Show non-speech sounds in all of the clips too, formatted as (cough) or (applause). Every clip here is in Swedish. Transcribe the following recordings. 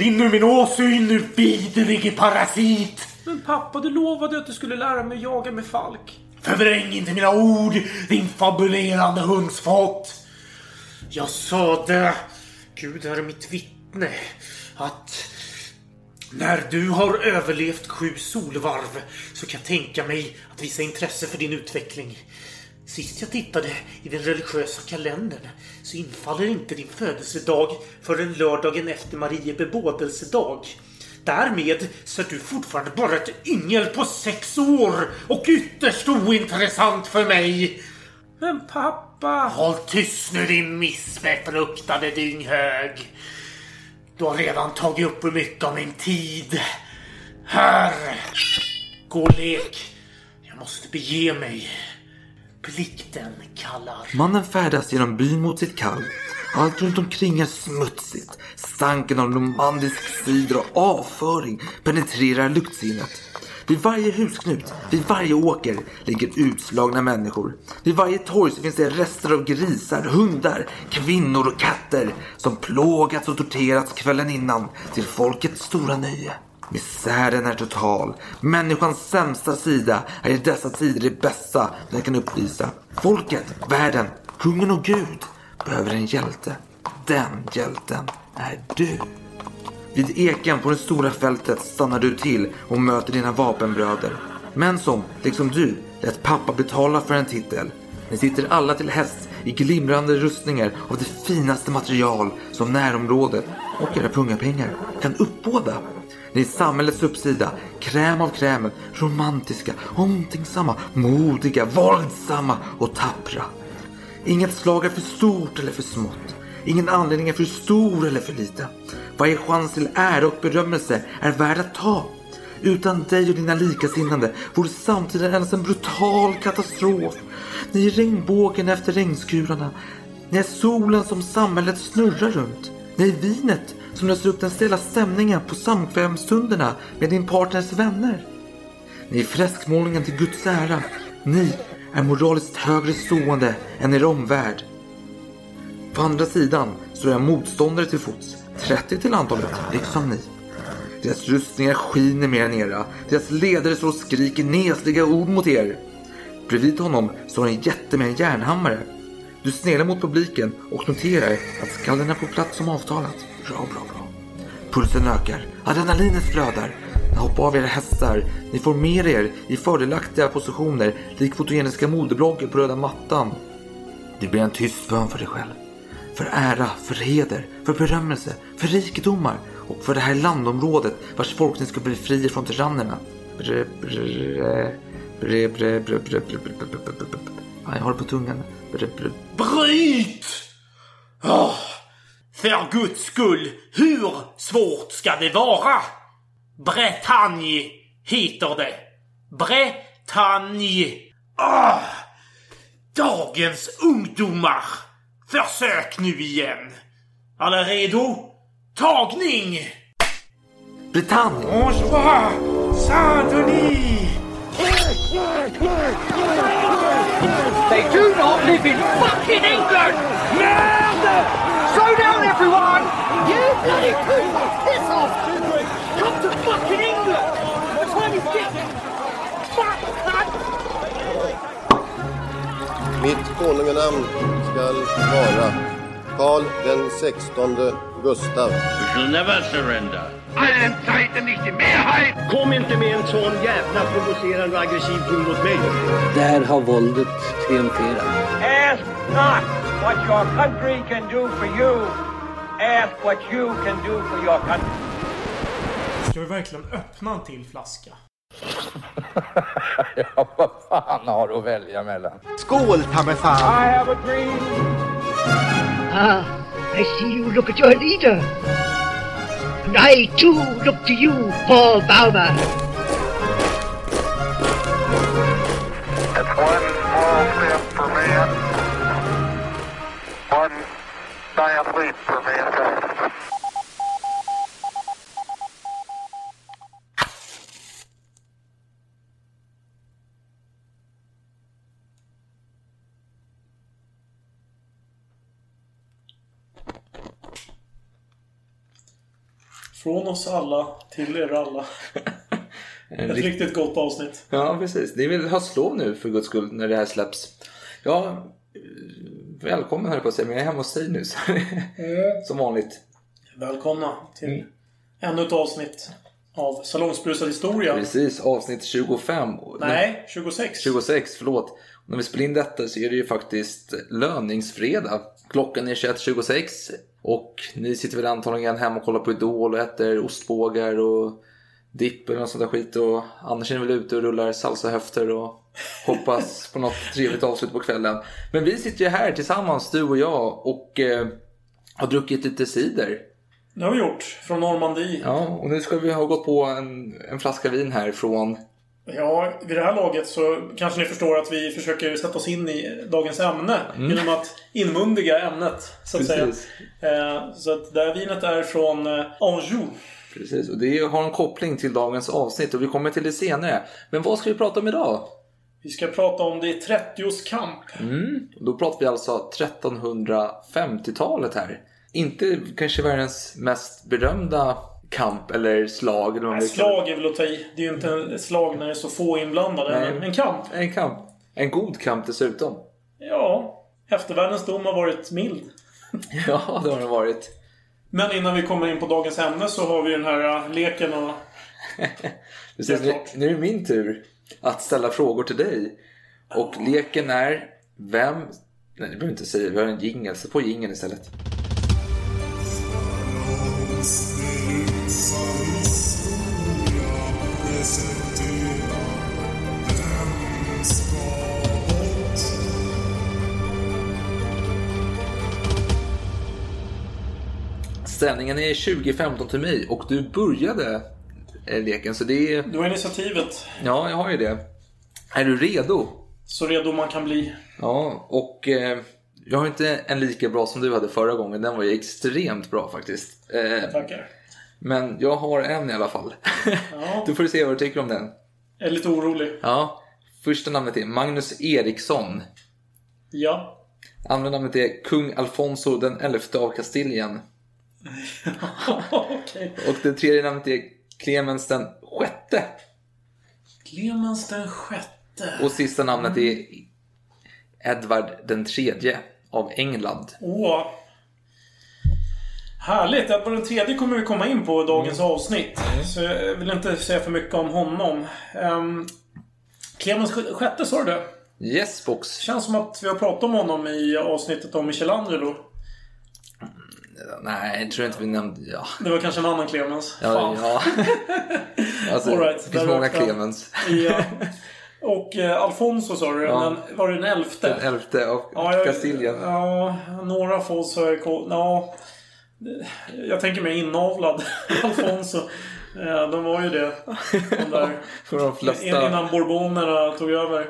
Försvinn ur min åsyn, du biderlige parasit! Men pappa, du lovade att du skulle lära mig jaga med falk. Förvräng inte mina ord, din fabulerande hundsfott! Jag sade, Gud är mitt vittne, att när du har överlevt sju solvarv så kan jag tänka mig att visa intresse för din utveckling. Sist jag tittade i den religiösa kalendern så infaller inte din födelsedag förrän lördagen efter Marie bebådelsedag. Därmed så är du fortfarande bara ett yngel på sex år och ytterst ointressant för mig. Men pappa! Håll tyst nu din missbefruktade dynghög. Du har redan tagit upp för mycket av min tid. Här! Gå och lek. Jag måste bege mig. Plikten kallar. Mannen färdas genom byn mot sitt kall. Allt runt omkring är smutsigt. Stanken av romantisk cider och avföring penetrerar luktsinnet. Vid varje husknut, vid varje åker ligger utslagna människor. Vid varje torg så finns det rester av grisar, hundar, kvinnor och katter som plågats och torterats kvällen innan till folkets stora nöje. Misären är total. Människans sämsta sida är i dessa tider det bästa den kan uppvisa. Folket, världen, kungen och Gud behöver en hjälte. Den hjälten är du. Vid eken på det stora fältet stannar du till och möter dina vapenbröder. Män som, liksom du, lät pappa betala för en titel. Ni sitter alla till häst i glimrande rustningar av det finaste material som närområdet och era pungapengar kan uppbåda. Ni är samhällets uppsida, kräm av krämen, romantiska, omtänksamma, modiga, våldsamma och tappra. Inget slag är för stort eller för smått. Ingen anledning är för stor eller för liten. Varje chans till ära och berömmelse är värd att ta. Utan dig och dina likasinnande vore samtiden endast en brutal katastrof. Ni är regnbågen efter regnskurarna. Ni är solen som samhället snurrar runt. Ni är vinet som löser upp den stela stämningen på samkvämstunderna med din partners vänner. Ni är fräskmålningen till Guds ära. Ni är moraliskt högre stående än er omvärld. På andra sidan står jag motståndare till fots, 30 till antalet, liksom ni. Deras rustningar skiner mer än era. Deras ledare står och skriker nesliga ord mot er. Bredvid honom står en jätte med en järnhammare. Du sneglar mot publiken och noterar att skallen är på plats som avtalat. Bra, bra, bra. Pulsen ökar, adrenalinet flödar. Hoppa av era hästar. Ni formerar er i fördelaktiga positioner lik fotogeniska modebloggare på röda mattan. Det blir en tyst bön för dig själv. För ära, för heder, för berömmelse, för rikedomar och för det här landområdet vars folk ni ska fri från tyrannerna. Jag har det på tungan. Bryt! För guds skull, hur svårt ska det vara? Bretagne heter det. Bretagne. Åh, dagens ungdomar. Försök nu igen. Alla redo? Tagning! Bretagne! Bonsoir, Saint-Denis! They do not live in fucking England! Merde! Slow down, everyone! You bloody people! Piss off! Come to fucking England! What's wrong with dick? Fuck, cunt! Mitt konunganamn skall vara Karl den sextonde Gustav. We shall never surrender. Allen Zeiten nicht die Mehrheit! Kom inte med en sån jävla provocerande och aggressiv ton mot mig. Där har våldet triumferat. Ask not what your country can do for you. Ask what you can do for your country. Ska vi verkligen öppna en till flaska? (laughs) ja, vad fan har du att välja mellan? Skål, ta mig fan! I have a dream. Ah, I see you look at your leader. And I too look to you, Paul Bauma. Oss alla till er alla. (laughs) Ett rikt- riktigt gott avsnitt. Ja, precis. Det är väl höstlov nu för guds skull när det här släpps. Ja, eh, välkommen höll jag på att säga, men jag är hemma hos dig nu. Så Som vanligt. Välkomna till ännu ett avsnitt av Salongsbrusad historia. Precis, avsnitt 25. Nej, 26. 26, förlåt. När vi spelar in detta så är det ju faktiskt löningsfredag. Klockan är 21.26 och ni sitter väl antagligen hemma och kollar på Idol och äter ostbågar och dipp eller något sånt där skit. Och Anders är väl ute och rullar salsahöfter och hoppas på något (laughs) trevligt avslut på kvällen. Men vi sitter ju här tillsammans, du och jag, och eh, har druckit lite cider. Det har vi gjort. Från Normandie. Ja, och nu ska vi ha gått på en, en flaska vin här från Ja, vid det här laget så kanske ni förstår att vi försöker sätta oss in i dagens ämne. Mm. Genom att inmundiga ämnet, så att Precis. säga. Eh, så att det här vinet är från eh, Anjou. Precis, och det har en koppling till dagens avsnitt och vi kommer till det senare. Men vad ska vi prata om idag? Vi ska prata om det 30-års kamp. Mm, då pratar vi alltså 1350-talet här. Inte kanske världens mest berömda kamp eller slag. Eller Nej, slag är väl att ta i. Det är ju inte ett slag när det är så få inblandade. Nej. En kamp. En kamp. En god kamp dessutom. Ja, eftervärldens dom har varit mild. (laughs) Ja, det har den varit. Men innan vi kommer in på dagens ämne så har vi den här eh, leken och... (laughs) Precis, nu, nu är det min tur att ställa frågor till dig. Och leken är Vem... Nej, det behöver inte säga. Vi har en jingel. Sätt på jingeln istället. Ställningen är 2015 till mig och du började eh, leken så det är... Du har initiativet. Ja, jag har ju det. Är du redo? Så redo man kan bli. Ja, och eh, jag har inte en lika bra som du hade förra gången. Den var ju extremt bra faktiskt. Eh, Tackar. men jag har en i alla fall. Ja. (laughs) du får se vad du tycker om den. Jag är lite orolig. Ja, första namnet är Magnus Eriksson. Ja. Andra namnet är Kung Alfonso den elfte av Kastiljen. (laughs) Okej. Och det tredje namnet är Clemens den sjätte. Clemens den sjätte. Och sista namnet är Edvard den tredje av England. Åh. Härligt. Edvard den tredje kommer vi komma in på i dagens avsnitt. Så jag vill inte säga för mycket om honom. Um, Clemens sj- sjätte sa du det? Yes box. Känns som att vi har pratat om honom i avsnittet om Michelangelo. Nej, jag tror inte vi nämnde... Ja, Det var kanske en annan Clemens. ja. Fan. ja. (laughs) Alltså, All right, det finns många han. Clemens. Ja. Och eh, Alfonso sa du, Ja. men var det den elfte? Den elfte av Ja, jag. Ja, några få så är. Ja, jag tänker mig inavlad (laughs) Alfonso. Ja, de var ju det. De där. (laughs) För de flesta. Innan Bourbonerna tog över.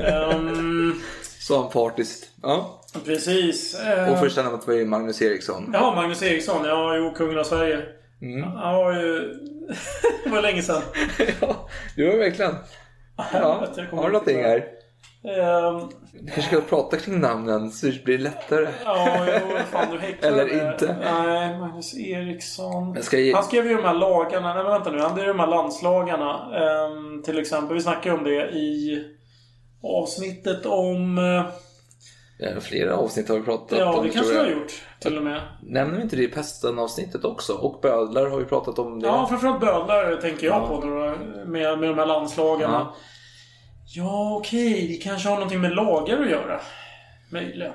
Ehm, Som partiskt. Ja. Precis. Eh, Och första namnet var ju Magnus Eriksson. Jaha, Magnus Eriksson. Ja, jo, kungen av Sverige. Mm. Ja, ju... (laughs) det var länge sedan. (laughs) ja, det var verkligen. Ja. Har du någonting här? Ehm, Du kanske ska prata kring namnen så det blir lättare. Ja, jo, fan du häcklar. (laughs) Eller inte. Nej, Magnus Eriksson. Ge- Han skrev ju de här lagarna. Nej, men vänta nu. Han skrev de här landslagarna. Ehm, till exempel. Vi snackade om det i avsnittet om... eh, Ja, flera avsnitt har vi pratat Ja, om. det kanske vi har gjort. Till och med. Nämner vi inte det i pesten-avsnittet också? Och bödlar har vi pratat om det. Ja, framförallt bödlar tänker jag Ja. på då, med, med de här landslagarna. Ja. Ja, okej. Det kanske har någonting med lagar att göra. Möjligen.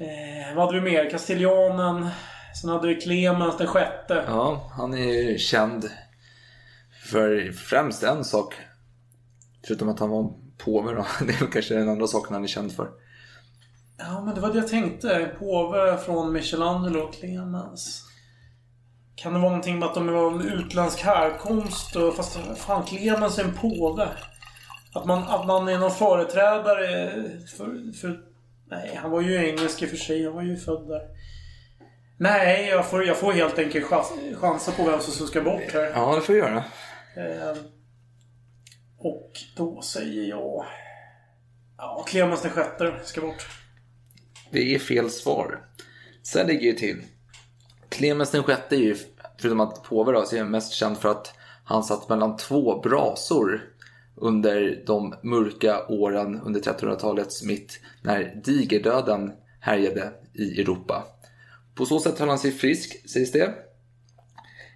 Eh, vad hade vi mer? Kastilianen. Sen hade vi Clemens den sjätte. Ja, han är ju känd för främst en sak. Förutom att han var påve då. (laughs) Det är väl kanske den andra saken han är känd för. Ja, men det var det jag tänkte. Påve från Michelangelo och Clemens. Kan det vara någonting med att de var av utländsk härkomst? Och, fast fan, Clemens är en påve. Att man, att man är någon företrädare för, för... Nej, han var ju engelsk i och för sig. Han var ju född där. Nej, jag får, jag får helt enkelt chans, chansa på vem som ska bort här. Ja, det får vi göra. Eh, och då säger jag... Ja, Clemens den sjätte ska bort. Det är fel svar. Sen ligger ju till. Clemens den sjätte är ju förutom att påve då, så är mest känd för att han satt mellan två brasor under de mörka åren under 1300-talets mitt när digerdöden härjade i Europa. På så sätt höll han sig frisk, sägs det.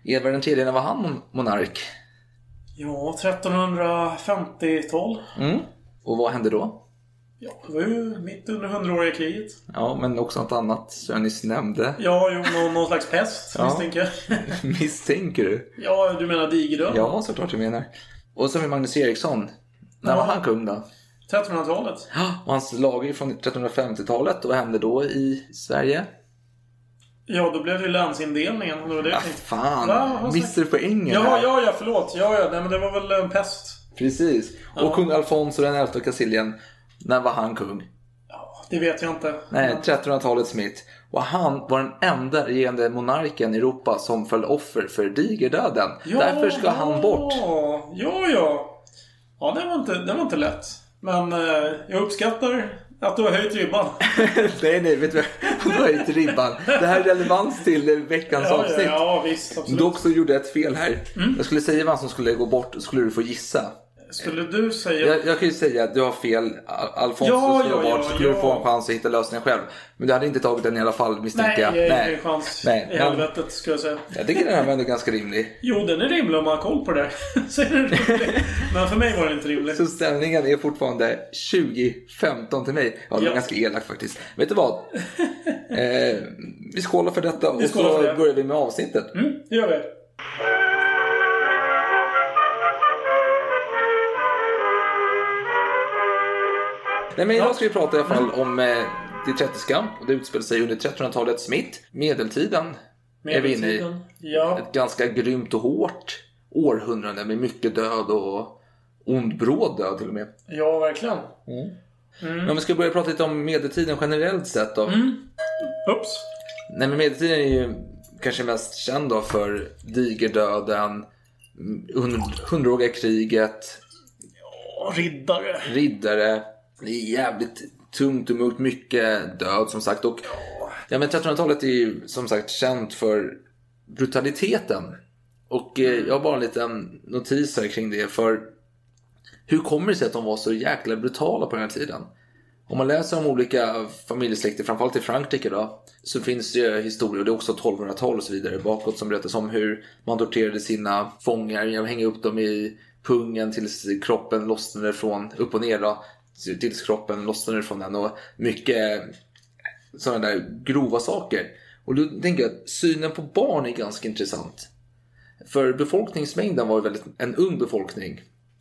Edvard III, när var han monark? Ja, 1350-tal. Mm. Och vad hände då? Ja, det var ju mitt under hundraåriga kriget. Ja, men också något annat som jag nyss nämnde. Ja, jo, någon, någon slags pest Ja. misstänker jag. (laughs) Misstänker du? Ja, du menar digerdöden? Ja, såklart jag menar. Och så har vi Magnus Eriksson. När var Ja. han kung då? 1300-talet. Och hans lag är från 1350-talet. Och vad hände då i Sverige? Ja, då blev det ju länsindelningen. Det var det tänkte. Fan, Va? Missade du poängen Ja, ja, ja, förlåt. Ja, ja, nej, men det var väl en pest. Precis. Och Ja. kung Alfonso den elfte av Kastilien. När var han kung? Det vet jag inte. Nej, 1300-talets mitt. Och han var den enda regerande monarken i Europa som föll offer för digerdöden. Ja, Därför ska han bort. Ja, ja. Ja, det var inte, det var inte lätt. Men eh, jag uppskattar att du har höjt ribban. (laughs) nej, nej, vet du vad? Höjt ribban. Det här är relevans till veckans Ja, ja, avsnitt. ja, visst. Absolut. Dock så gjorde jag ett fel här. Mm. Jag skulle säga vem som skulle gå bort, skulle du få gissa. Skulle du säga... Jag, jag kan ju säga att du har fel. Al- Alfonso Ja, skulle ja, bort, så skulle du ja. få en chans att hitta lösningen själv. Men du hade inte tagit den i alla fall misstänker Nej, jag. jag ingen chans Nej, i helvetet skulle jag säga. Jag tycker den här var ändå ganska rimlig. (laughs) Jo, den är rimlig om man har koll på det. (laughs) Så är den rimlig. Men för mig var den inte rimlig. Så ställningen är fortfarande 20-15 till mig. Ja, det var Ja. ganska elakt faktiskt. Vet du vad? (laughs) eh, vi skålar för detta och så för det. börjar vi med avsnittet. Mm, det gör vi. Nej, men idag ska vi prata i alla fall om eh, det trettiska och det utspelar sig under 1300-talets mitt. Medeltiden är vi inne i. Medeltiden. Ja. Ett ganska grymt och hårt århundrade med mycket död och ond bråd död till och med. Ja, verkligen. Men om vi ska börja prata lite om medeltiden generellt sett då. Ups. Nej men medeltiden är ju kanske mest känd då för digerdöden, hund- hundraåriga kriget, Och riddare. riddare. Det är jävligt tungt och mörkt, mycket död som sagt. Och ja, men 1300-talet är ju som sagt känt för brutaliteten. Och eh, jag har bara en liten notis här kring det. För hur kommer det sig att de var så jäkla brutala på den här tiden? Om man läser om olika familjesläkter, framförallt i Frankrike då, så finns det ju historier, och det är också 1200-tal och så vidare bakåt, som berättas om hur man torterade sina fångar genom att hänga upp dem i pungen tills kroppen lossnade från, upp och ner då, tills kroppen lossnade från den och mycket eh, sådana där grova saker. Och då tänker jag att synen på barn är ganska intressant. För befolkningsmängden var ju väldigt en ung befolkning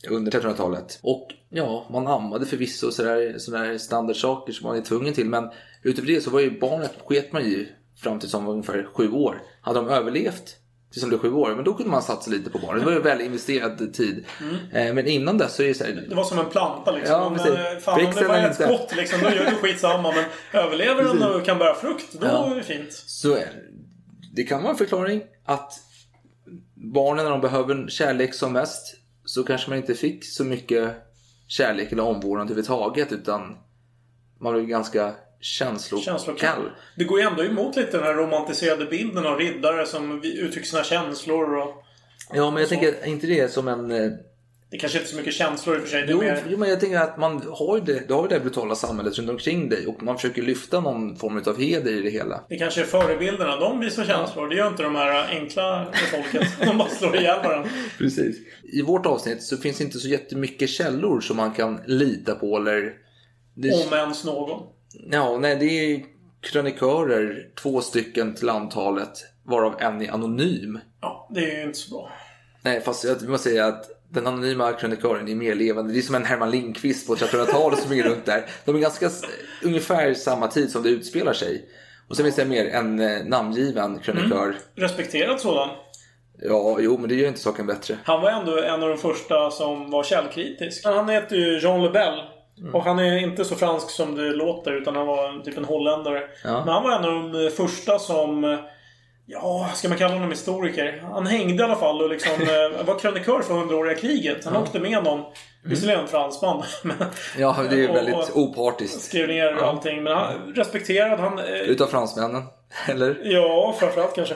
under 1300-talet. Och ja, man ammade förvisso sådana sådär, sådär standardsaker som man är tvungen till. Men utöver det så var ju barnet sket man ju fram till som var ungefär sju år. Hade de överlevt tills de blev sju år, men då kunde man satsa lite på barnet. Det var ju väl investerad tid. Eh, Men innan dess så är det så här, Det var som en planta liksom. Ja, precis. eh, fan, om det den ett skott liksom, då gör det skitsamma. Men överlever den och kan bära frukt, då Ja. är det fint. Så. Det kan vara en förklaring att barnen när de behöver kärlek som mest så kanske man inte fick så mycket kärlek eller omvårdnad överhuvudtaget utan man blev ganska känslokall. Känslokall. Det går ju ändå emot lite den här romantiserade bilden av riddare som uttrycker sina känslor. Och... Ja, men jag tänker är inte det som en... eh, Det kanske inte är så mycket känslor i och för sig. Det Jo, mer... jo, men jag tänker att man har ju det, du har ju det brutala samhället runt omkring dig och man försöker lyfta någon form av heder i det hela. Det kanske är förebilderna. De visar känslor. Det gör inte de här enkla folket. (laughs) De bara slår ihjäl varandra. Precis. I vårt avsnitt så finns inte så jättemycket källor som man kan lita på eller... Det... Om ens någon. Ja, nej det är krönikörer, två stycken till antalet, varav en är anonym. Ja, det är inte så bra. Nej, fast jag måste säga att den anonyma krönikören är mer levande. Det är som en Herman Lindqvist på 1300-talet som är runt där. De är ganska ungefär samma tid som det utspelar sig. Och sen finns det mer en eh, namngiven krönikör. Respekterad sådan. Ja, jo, men det gör inte saken bättre. Han var ändå en av de första som var källkritisk. Han heter ju Jean Lebel. Mm. Och han är inte så fransk som det låter utan han var typ en holländare. Ja. Men han var en av de första som... Ja, ska man kalla honom historiker? Han hängde i alla fall och liksom (laughs) eh, var krönikör för hundraåriga kriget. Han Ja. åkte med någon. Visserligen en fransman. (laughs) men- Ja, det är ju väldigt opartiskt. Skrev ner allting. Men han respekterad. Han, eh, Utav fransmännen. (laughs) Eller? Ja, framförallt kanske.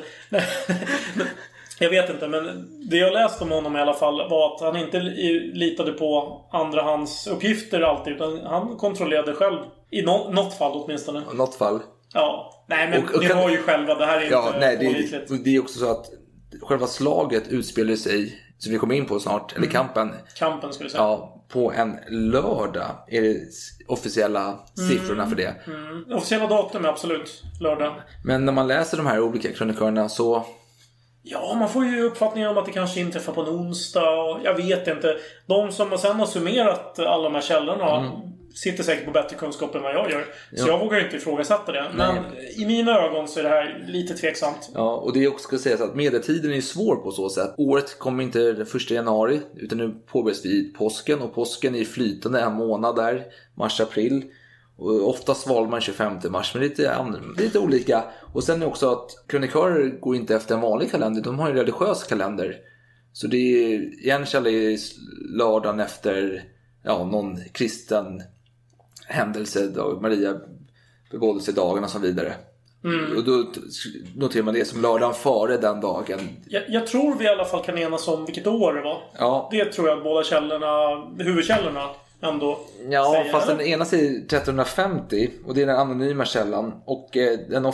Jag vet inte, men det jag läste om honom i alla fall var att han inte li- litade på andrahandsuppgifter alltid. Utan han kontrollerade själv. I nå- något fall åtminstone. Något fall. Ja. Nej, men Och- och ni kan- hör ju själva. Det här är Ja, inte nej, det, det är också så att själva slaget utspelar sig, som vi kommer in på snart, eller Mm. kampen, Kampen skulle jag säga. ja, på en lördag. Är det officiella siffrorna för det. Mm. Officiella datum är absolut lördag. Men när man läser de här olika krönikörerna så Ja, man får ju uppfattningen om att det kanske inträffar på en onsdag. Och jag vet inte. De som sen har summerat alla de här källorna Mm. sitter säkert på bättre kunskap än vad jag gör. Så Ja. jag vågar inte ifrågasätta det. Men i mina ögon så är det här lite tveksamt. Ja, och det är också ska sägas att medeltiden är svår på så sätt. Året kommer inte den 1 januari, utan nu påbörjas vi påsken. Och påsken är flytande en månad där, mars-april. Och oftast valde man 25 mars, men lite, lite olika. Och sen också att krönikörer går inte efter en vanlig kalender, de har en religiös kalender. Så det är en källa är lördagen efter ja, någon kristen händelse, då Maria bebådelsedagen och så vidare. Mm. Och då noterar man det som lördagen före den dagen. Jag, jag tror vi i alla fall kan enas om vilket år det var. Ja, Det tror jag båda källorna, huvudkällorna, ändå ja säger. fast eller? den ena säger 1350 och det är den anonyma källan. Och eh, den, eh,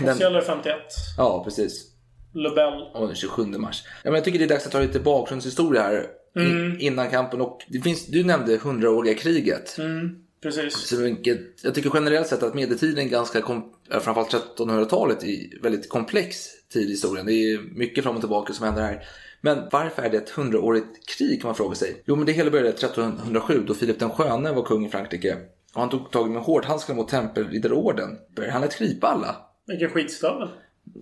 den Officiella är 51. Ja, precis. Lebel. Och den 27 mars. Ja, men jag tycker det är dags att ta lite bakgrundshistoria här. Mm. Innan kampen. Och det finns, du nämnde hundraåriga kriget. Mm, precis. Så vilket, jag tycker generellt sett att medeltiden är ganska, framförallt 1300-talet, är väldigt komplex tid i historien. Det är mycket fram och tillbaka som händer här. Men varför är det ett hundraårigt krig kan man fråga sig? Jo, men det hela började 1307 då Filip den sköne var kung i Frankrike. Och han tog tag med hårdhandskarna mot tempelriddarorden. Började han att gripa alla? Vilken skitstövel.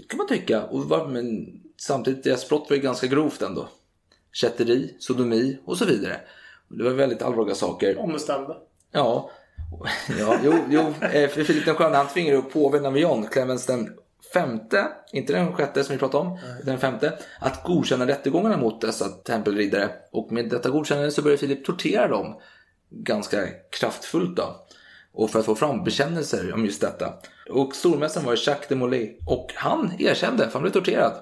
kan man tycka. Och var, men samtidigt, deras brott var ju ganska grovt ändå. Kätteri, sodomi och så vidare. Det var väldigt allvarliga saker. Ombestämda. Ja, ja jo, jo. eh, Filip den sköne han tvingar upp påven Navion, Clemens den femte, inte den sjätte som vi pratade om, utan den femte, att godkänna rättegångarna mot dessa tempelriddare. Och med detta godkännande så börjar Filip tortera dem ganska kraftfullt då. Och för att få fram bekännelser om just detta. Och stormästaren var Jacques de Molay. Och han erkände, för han blev torterad.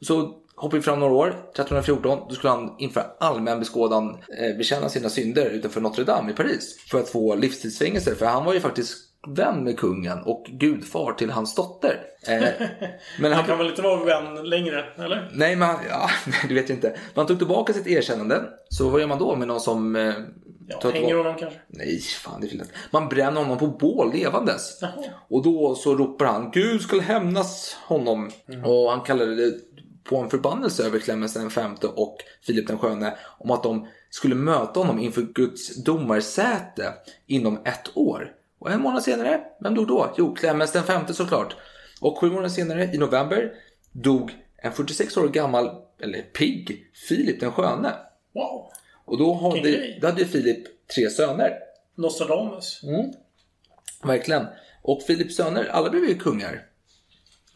Så hoppar vi fram några år, 1314, då skulle han inför allmän beskådan eh, bekänna sina synder utanför Notre Dame i Paris. För att få livstidsfängelse, för han var ju faktiskt vän med kungen och gudfar till hans dotter. Eh, men (laughs) Han kan väl inte vara vän längre, eller? Nej, men ja, (laughs) det vet jag inte. Men han tog tillbaka sitt erkännande. Så vad gör man då med någon som... Eh, Ja, hänger honom kanske? Nej, fan det är fel. Man bränner honom på bål levandes. Jaha. Och då så ropar han Gud ska hämnas honom. Och han kallade det på en förbannelse över Clemens den femte och Filip den sköne om att de skulle möta honom inför Guds domarsäte inom ett år. Och en månad senare, vem dog då? Jo, Clemens den femte såklart. Och sju månader senare, i november, dog en 46 år gammal, eller pigg, Filip den sköne. Wow. Och då hade, då hade Filip tre söner. Nostradamus. Mm. Verkligen. Och Filips söner, alla blev ju kungar.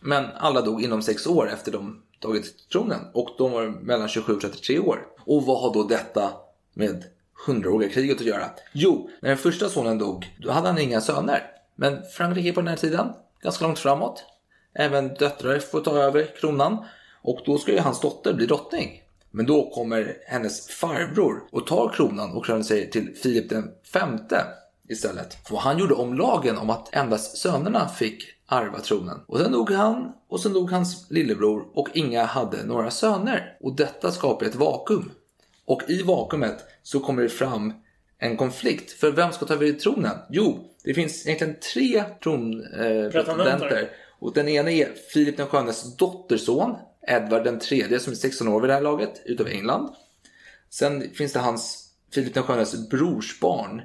Men alla dog inom sex år efter de tagit tronen. Och de var mellan 27 och 33 år. Och vad har då detta med hundraåriga kriget att göra? Jo, när den första sonen dog, då hade han inga söner. Men Frankrike på den här tiden, ganska långt framåt. Även döttrar får ta över kronan. Och då ska ju hans dotter bli drottning. Men då kommer hennes farbror och tar kronan och kröner sig till Filip den femte istället. Och han gjorde om lagen om att endast sönerna fick arva tronen. Och sen dog han och sen dog hans lillebror och inga hade några söner. Och detta skapar ett vakuum. Och i vakuumet så kommer det fram en konflikt. För vem ska ta över tronen? Jo, det finns egentligen tre tronpretendenter. Eh, och den ena är Filip den skönes dotterson, Edvard den tredje som är 16 år vid det här laget, utav England. Sen finns det hans Filip den skönes brorsbarn,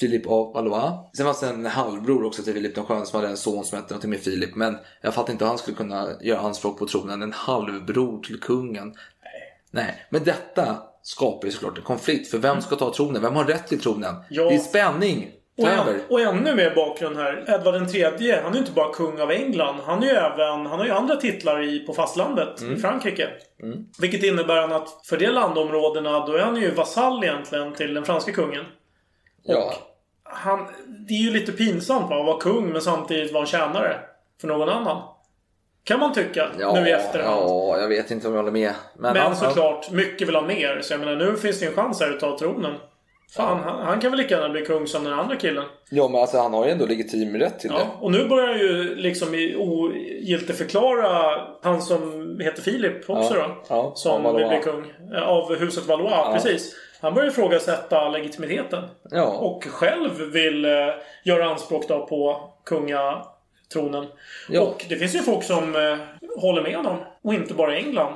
Filip av Valois. Sen fanns det en halvbror också till Filip den sköne som hade en son som hette någonting med Filip. Men jag fattar inte hur han skulle kunna göra anspråk på tronen. En halvbror till kungen. Nej. Nej, men detta skapar ju såklart en konflikt. För vem ska ta tronen? Vem har rätt till tronen? Ja. Det är spänning. Och, en, och ännu mer bakgrund här. Edvard tredje, han är ju inte bara kung av England. Han är ju även, han har ju andra titlar i, på fastlandet i Frankrike. Mm. Vilket innebär att för de landområdena, då är han ju vasall egentligen till den franska kungen. Ja. Han, det är ju lite pinsamt va, att vara kung men samtidigt vara en tjänare för någon annan. Kan man tycka Ja, nu i efterhand. ja, jag vet inte om jag håller med. Men, Men han- såklart, mycket vill ha mer. Så jag menar, nu finns det en chans här att ta tronen. Fan, han, han kan väl lika gärna bli kung som den andra killen. Ja, men alltså han har ju ändå legitim rätt till det. Ja, och nu börjar ju liksom ogiltigförklara han som heter Filip också Ja, då. ja, som vill bli kung. Eh, Av huset Valois, precis. Han börjar ifrågasätta legitimiteten. Ja. Och själv vill eh, göra anspråk då på kungatronen. Ja. Och det finns ju folk som eh, håller med honom. Och inte bara i England.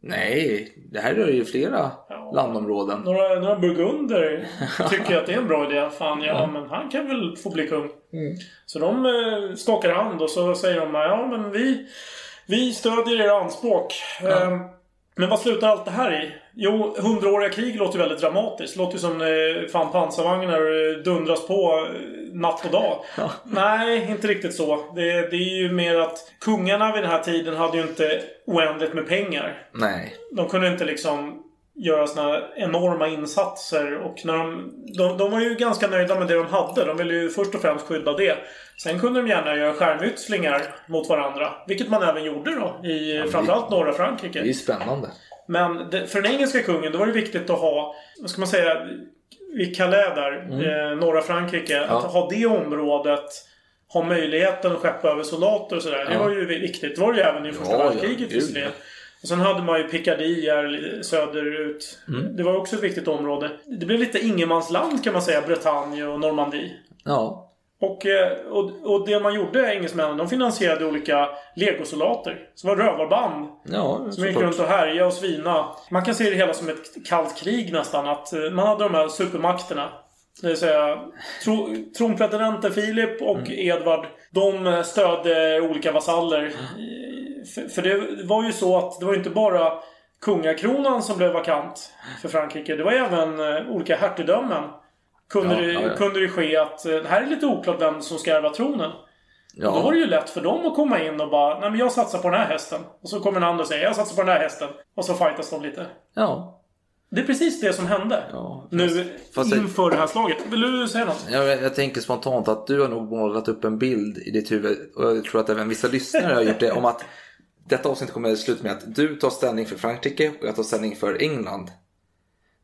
Nej, det här rör ju flera landområden. Några, några burgunder (laughs) tycker att det är en bra idé. Fan, ja, men han kan väl få bli kung. Mm. Så de eh, skakar hand och så säger de ja men vi, vi stödjer era anspråk. Eh, men vad slutar allt det här i? Jo, hundraåriga krig låter väldigt dramatiskt. Låter som eh, fan pansarvagnar dundras på eh, natt och dag. (laughs) Nej, inte riktigt så. Det, det är ju mer att kungarna vid den här tiden hade ju inte oändligt med pengar. Nej. De kunde inte liksom göra såna enorma insatser. Och när de, de, de var ju ganska nöjda med det de hade. De ville ju först och främst skydda det. Sen kunde de gärna göra skärmytslingar mot varandra. Vilket man även gjorde då i framförallt norra Frankrike. Det är spännande. Men det, för den engelska kungen, då var det viktigt att ha, vad ska man säga, vid Calais där, eh, norra Frankrike. Mm. Ja. Att ha det området, ha möjligheten att skeppa över soldater och sådär. Det Ja. var ju viktigt. Det var det ju även i första Ja, ja, världskriget gud, visserligen. ja. Och sen hade man ju li- söderut. Mm. Det var också ett viktigt område. Det blev lite ingenmansland kan man säga, Bretagne och Normandie. Ja. Och, eh, och, och det man gjorde, engelsmännen, de finansierade olika legosoldater. Som var rövarband. Ja, Som gick runt och härjade och svina. Man kan se det hela som ett kallt krig nästan. Att eh, man hade de här supermakterna. Det vill säga tro, tronpretendenten Filip och Mm. Edvard. De eh, stödde olika vasaller. För, för det var ju så att det var inte bara kungakronan som blev vakant för Frankrike. Det var även olika hertigdömen. Kunde, Ja, det, ja, ja. kunde det ske att eh, det här är lite oklart vem som ska ärva tronen. Ja. Och då var det ju lätt för dem att komma in och bara Nej men jag satsar på den här hästen. Och så kommer en annan och säger jag satsar på den här hästen. Och så fightas de lite. Ja. Det är precis det som hände. Ja, nu fast inför det här slaget. Vill du säga något? Jag, jag tänker spontant att du har nog målat upp en bild i ditt huvud och jag tror att även vissa lyssnare har gjort det om att detta avsnitt kommer att sluta med att du tar ställning för Frankrike och jag tar ställning för England.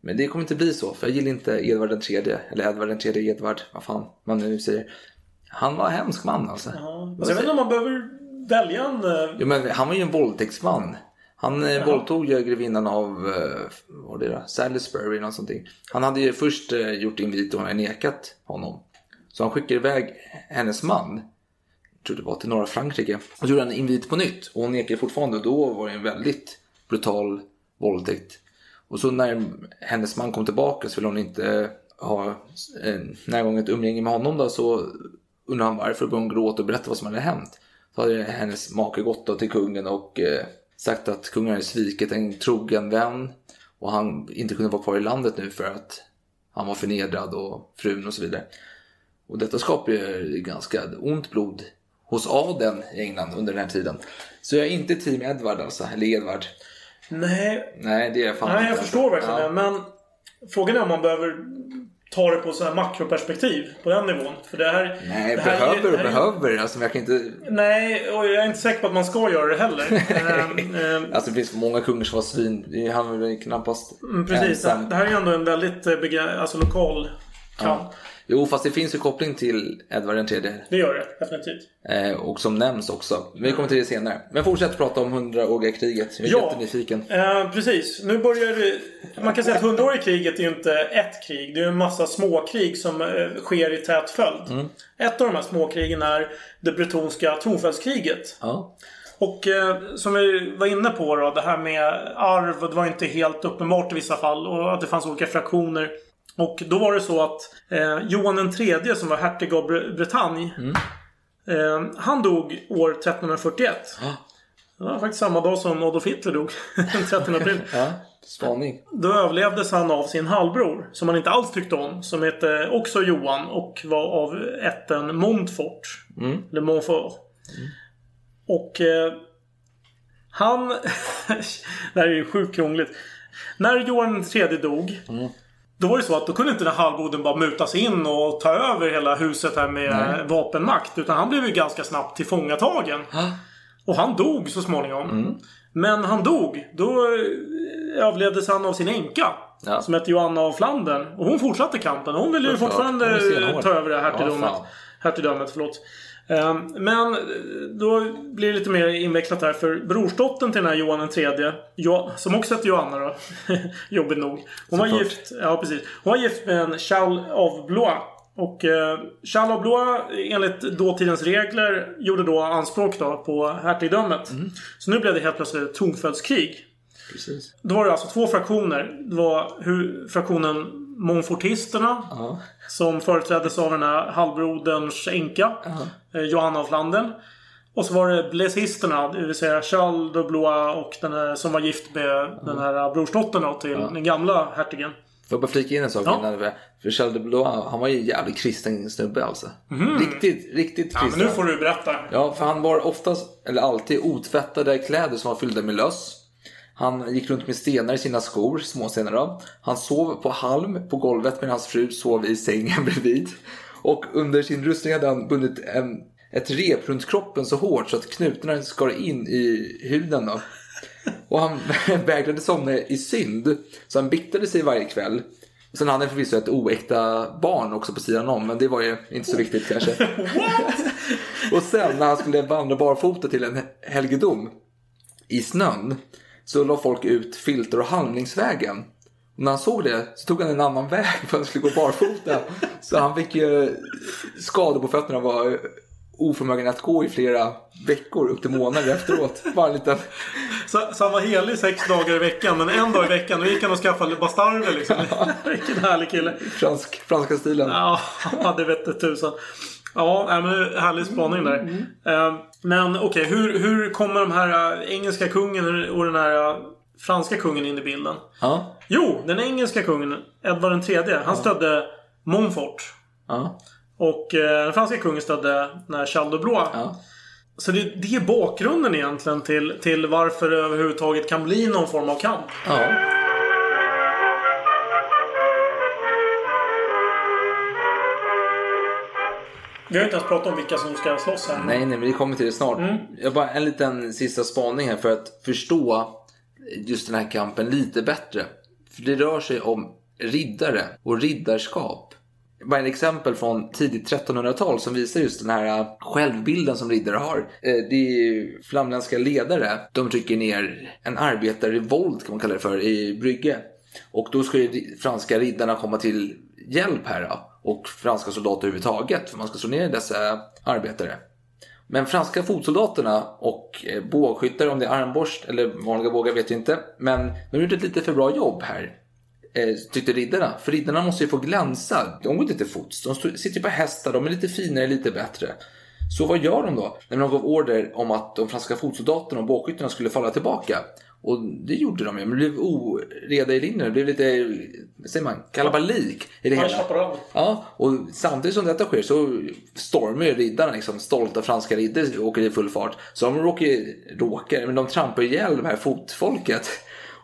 Men det kommer inte bli så för jag gillar inte Edvard den tredje eller Edvard den tredje Edvard, vad fan man nu säger. Han var en hemsk man alltså. Alltså, jag vet inte om man behöver välja en... eh, Jo, men han var ju en våldtäktsman. Han eh, våldtog ju grevinnan av, eh, vad var det då? Salisbury eller något sånt. Han hade ju först gjort invit och nekat honom. Så han skickade iväg hennes man, jag tror det var till norra Frankrike. Och gjorde en invit på nytt. Och hon nekade fortfarande och då var det en väldigt brutal våldtäkt. Och så när hennes man kom tillbaka så ville hon inte ha eh, närgånget umgänge med honom då så undrade han varför och började hon gråta och berätta vad som hade hänt. Så hade hennes make gått då till kungen och eh, sagt att kungen hade svikit en trogen vän och han inte kunde vara kvar i landet nu för att han var förnedrad och frun och så vidare. Och detta skapar ju ganska ont blod hos adeln i England under den här tiden. Så jag är inte team Edward alltså, eller Edvard. Nej, Nej, det är fan nej jag inte. förstår verkligen Ja. det. Men frågan är om man behöver ta det på så här makroperspektiv. På den nivån. För det här... Nej, det här är- behöver och behöver. Alltså, jag kan inte... Nej, och jag är inte säker på att man ska göra det heller. (laughs) Ehm, ehm, Alltså det finns många kungar som var svin. Han är väl knappast Mm, Precis. ensam. Det här är ju ändå en väldigt eh, alltså, lokal kamp. Ja. Jo, fast det finns ju koppling till Edvard tredje. Det gör det definitivt. Eh, och som nämns också. Vi kommer till det senare. Men fortsätt prata om hundraåriga kriget. Jag är Ja. jättenyfiken. Eh, precis. Nu börjar det... Man kan säga att hundraåriga kriget är ju inte ett krig. Det är en massa småkrig som eh, sker i tät följd. Mm. Ett av de här småkrigen är det bretonska tronföljskriget. Ja. Och eh, som vi var inne på då, det här med arv. Det var inte helt uppenbart i vissa fall. Och att det fanns olika fraktioner. Och då var det så att eh, Johan den tredje som var hertig av Bre- Bretagne. Eh, han dog år 1341. Det var faktiskt samma dag som Adolf Hitler dog. (laughs) Den 13 april. Ja, spaning. Då överlevdes han av sin halvbror. Som han inte alls tyckte om. Som hette också Johan och var av ätten Montfort. Mm. Eller Montfort. Och eh, han... (laughs) det här är ju sjukt krångligt. När Johan III dog. Mm. Då var det så att då kunde inte den här halvbrodern bara muta sig in och ta över hela huset här med Nej. vapenmakt. Utan han blev ju ganska snabbt tillfångatagen. Och han dog så småningom. Mm. Men han dog. Då eh, överlevdes han av sin änka. Ja. Som hette Joanna av Flandern. Och hon fortsatte kampen. Hon ville ju fortfarande ta över det här Ja, hertigdömet. fan. hertigdömet förlåt. Ehm, Men eh, då blir det lite mer invecklat här. För brorsdottern till den här Johan III. Som också hette Joanna då. (laughs) Jobbigt nog. Hon var gift. Ja, precis. Hon var gift med en Charles of Blois. Och eh, Charles of Blois enligt dåtidens regler gjorde då anspråk då på hertigdömet. Mm. Så nu blev det helt plötsligt ett tronföljskrig. Precis. Då var det alltså två fraktioner. Det var hur, fraktionen Montfortisterna. Ja. Som företräddes av den här halvbroderns änka. eh, Johanna av Flandern. Och så var det Blaisisterna, det vill säga Charles de Blois och den här, som var gift med den här brorsdottern då, till den gamla hertigen. Får jag bara flika in en sak Ja. innan? För Charles de Blois, han var ju en jävligt kristen snubbe alltså. Riktigt, riktigt Mhm. Ja, men kristen. nu får du berätta. Ja, för han var oftast, eller alltid, otvättade kläder som var fyllda med löss. Han gick runt med stenar i sina skor, småstenar då. Han sov på halm på golvet medan hans fru sov i sängen (laughs) bredvid. Och under sin rustning hade han bundit en, ett rep runt kroppen så hårt så att knutarna skar in i huden. Då. Och han (laughs) vägrade somna i synd, så han biktade sig varje kväll. Sen hade han förvisso ett oäkta barn också på sidan om, men det var ju inte så viktigt kanske. (laughs) Och sen när han skulle vandra barfota till en helgedom i snön så la folk ut filter och handlingsvägen. Och när han såg det så tog han en annan väg för att han skulle gå barfota. Så han fick ju skador på fötterna och var oförmögen att gå i flera veckor upp till månader efteråt. Bara en liten... Så, så han var helig sex dagar i veckan, men en dag i veckan då gick han och skaffade bastarder liksom. Vilken härlig kille. Fransk, franska stilen. Ja, det vette tusan. Ja, men härlig spaning där. Eh, Men okej, hur, hur kommer de här eh, engelska kungen och den här eh, franska kungen in i bilden? Ja. Jo, den engelska kungen, Edvard III, han stödde Montfort. Ja. Och eh, den franska kungen stödde den här Charles de Blois. Ja. Så det, det är bakgrunden egentligen till, till varför det överhuvudtaget kan bli någon form av kamp. Ja. Vi har inte ens pratat om vilka som ska slåss här. Nej, nej, men vi kommer till det snart. Jag bara en liten sista spaning här för att förstå just den här kampen lite bättre. För det rör sig om riddare och riddarskap. Bara ett exempel från tidigt 1300-tal som visar just den här självbilden som riddare har. Eh, Det är ju flamländska ledare. De trycker ner en arbetarrevolt kan man kalla det för i Brygge. Och då ska ju franska riddarna komma till hjälp här då. Och franska soldater överhuvudtaget. För man ska slå ner dessa arbetare. Men franska fotsoldaterna och eh, bågskyttar, om det är armborst eller vanliga bågar vet jag inte. Men de gjorde ett lite för bra jobb här. Eh, tyckte riddarna. För riddarna måste ju få glänsa. De går inte till fots. De sitter på hästar, de är lite finare, lite bättre. Så vad gör de då? När de gav order om att de franska fotsoldaterna och bågskyttarna skulle falla tillbaka. Och det gjorde de ju. Men det blev oreda i linjen. Det blev lite, säger man, kalabalik i det hela. Ja, och samtidigt som detta sker så stormar ju riddarna, liksom, stolta franska riddare åker i full fart. Så de råkar, råkar men de trampar ihjäl det här fotfolket.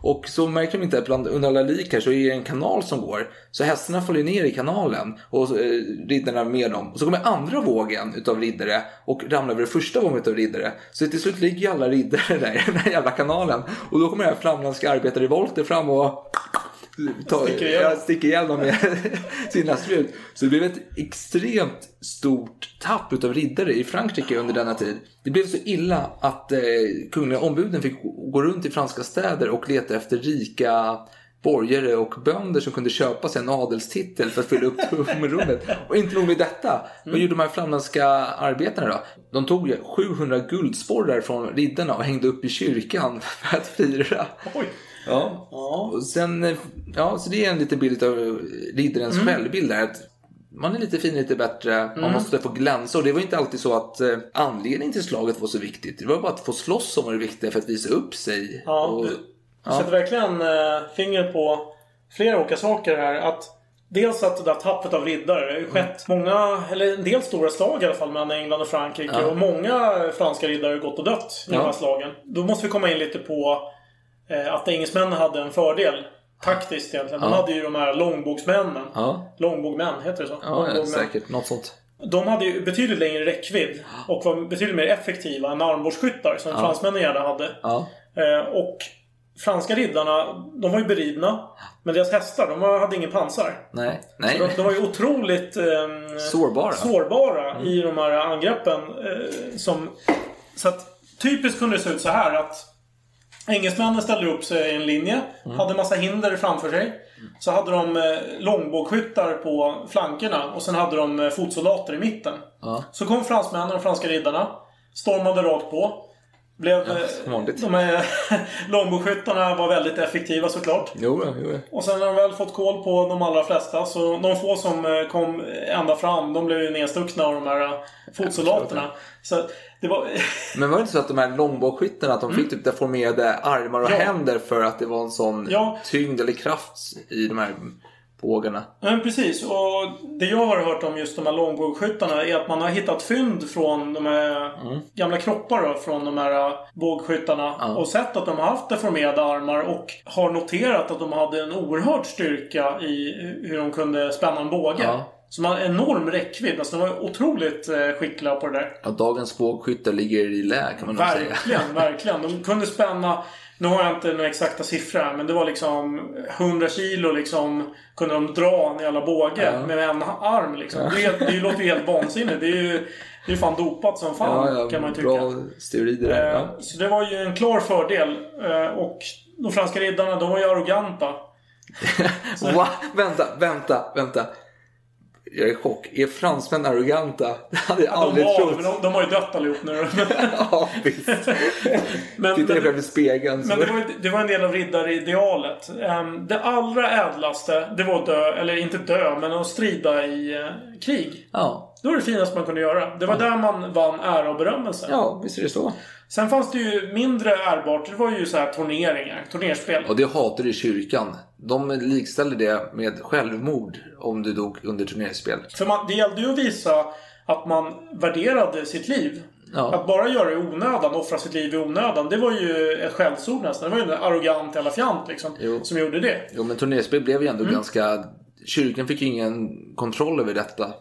Och så märker de inte att bland, under alla lik här så är det en kanal som går. Så hästarna faller ner i kanalen och eh, riddarna med dem. Och så kommer andra vågen utav riddare och ramlar över första vågen utav riddare. Så till slut ligger ju alla riddare (laughs) där i den här jävla kanalen. Och då kommer det här flamländska arbetarrevolter fram och ta, Sticker sticker ihjäl dem med (laughs) sina sprut. Så det blev ett extremt stort tapp utav riddare i Frankrike under denna tid. Det blev så illa att eh, kungliga ombuden fick gå runt i franska städer och leta efter rika borgare och bönder som kunde köpa sig en adelstitel för att fylla upp (laughs) tomrummet. Och inte nog med detta. Vad gjorde de här flamländska arbetarna då? De tog ju 700 guldsporrar från riddarna och hängde upp i kyrkan (laughs) för att fira. Oj. Ja. Och sen, eh, ja, så det är en liten bild av riddarens självbild där. Att man är lite fin, lite bättre, man måste få glänsa. Och det var inte alltid så att eh, anledningen till slaget var så viktigt. Det var bara att få slåss som var det viktiga för att visa upp sig. Ja, och, du sätter verkligen eh, finger på flera olika saker här. Att Dels att det där tappet av riddare. Det har ju skett många, eller en del stora slag i alla fall mellan England och Frankrike. Ja. Och många franska riddare har gått och dött i Ja. de här slagen. Då måste vi komma in lite på att engelsmännen hade en fördel. Taktiskt egentligen. De Ja. hade ju de här långbågsmännen. ja, Långbågmän, heter det så? ja, ja, säkert. Något sånt. De hade ju betydligt längre räckvidd och var betydligt mer effektiva än armborstskyttar som Ja. fransmännen gärna hade. Ja. Eh, och franska riddarna, de var ju beridna. Men deras hästar, de hade ingen pansar. Nej. Nej. de, de var ju otroligt ehm, Sårbara. sårbara i de här angreppen. Eh, som, så att typiskt kunde det se ut så här att Engelsmännen ställde upp sig i en linje. Mm. Hade massa hinder framför sig. Så hade de eh, långbågskyttar på flankerna och sen hade de eh, fotsoldater i mitten. Ja. Så kom fransmännen och franska riddarna. Stormade rakt på. Blev, Ja, eh, de här (laughs) långbågsskyttarna var väldigt effektiva såklart. Jo, jo. Och sen när de väl fått koll på de allra flesta så de få som eh, kom ända fram de blev ju nedstuckna av de här eh, fotsoldaterna. Så det var... (laughs) Men var det inte så att de här långbågsskyttarna att de fick typ deformerade armar och Mm. Ja. händer för att det var en sån Ja. tyngd eller kraft i de här bågarna? Men precis. Och det jag har hört om just de här långbågsskyttarna är att man har hittat fynd från de här gamla kroppar då, från de här äh, bågskyttarna. Ja. Och sett att de har haft deformerade armar och har noterat att de hade en oerhörd styrka i hur de kunde spänna en båge. Ja. Så de har enorm räckvidd. Alltså de var otroligt eh, skickliga på det där. Ja, dagens bågskyttar ligger i lä kan man nog säga. Verkligen, verkligen. De kunde spänna... Nu har jag inte den exakta siffran, men det var liksom 100 kilo liksom kunde de dra en jävla båge Ja. med en arm liksom. Ja. Det, det låter ju helt vansinnigt. Det är ju det är fan dopat som fan, Ja, kan man ju tycka. bra steroider. Eh. Så det var ju en klar fördel. Eh, Och de franska riddarna, de var ju arroganta. (laughs) Va? Vänta, vänta, vänta. Jag är i chock. Är fransmän arroganta? (laughs) Det hade jag De, aldrig trott. men de, de har ju dött allihop nu. (laughs) ja, visst. (laughs) Men- Titta dig själv i spegeln. Men det var, det var en del av riddaridealet. Um, det allra ädlaste, det var att dö, eller inte dö, men att strida i eh, krig. Ja. Det var det finaste man kunde göra. Det var där man vann ära och berömmelse. ja, visst är det så. Sen fanns det ju mindre ärbart. Det var ju så här turneringar, turnerspel. Och det hatade kyrkan. De likställde det med självmord om du dog under turneringsspel. För man, det gällde ju att visa att man värderade sitt liv. Ja. Att bara göra det i onödan, offra sitt liv i onödan, det var ju ett skällsord nästan. Det var ju en arrogant jävla fjant liksom, Jo. som gjorde det. Jo, men turneringsspel blev ju ändå Mm. ganska... Kyrkan fick ju ingen kontroll över detta.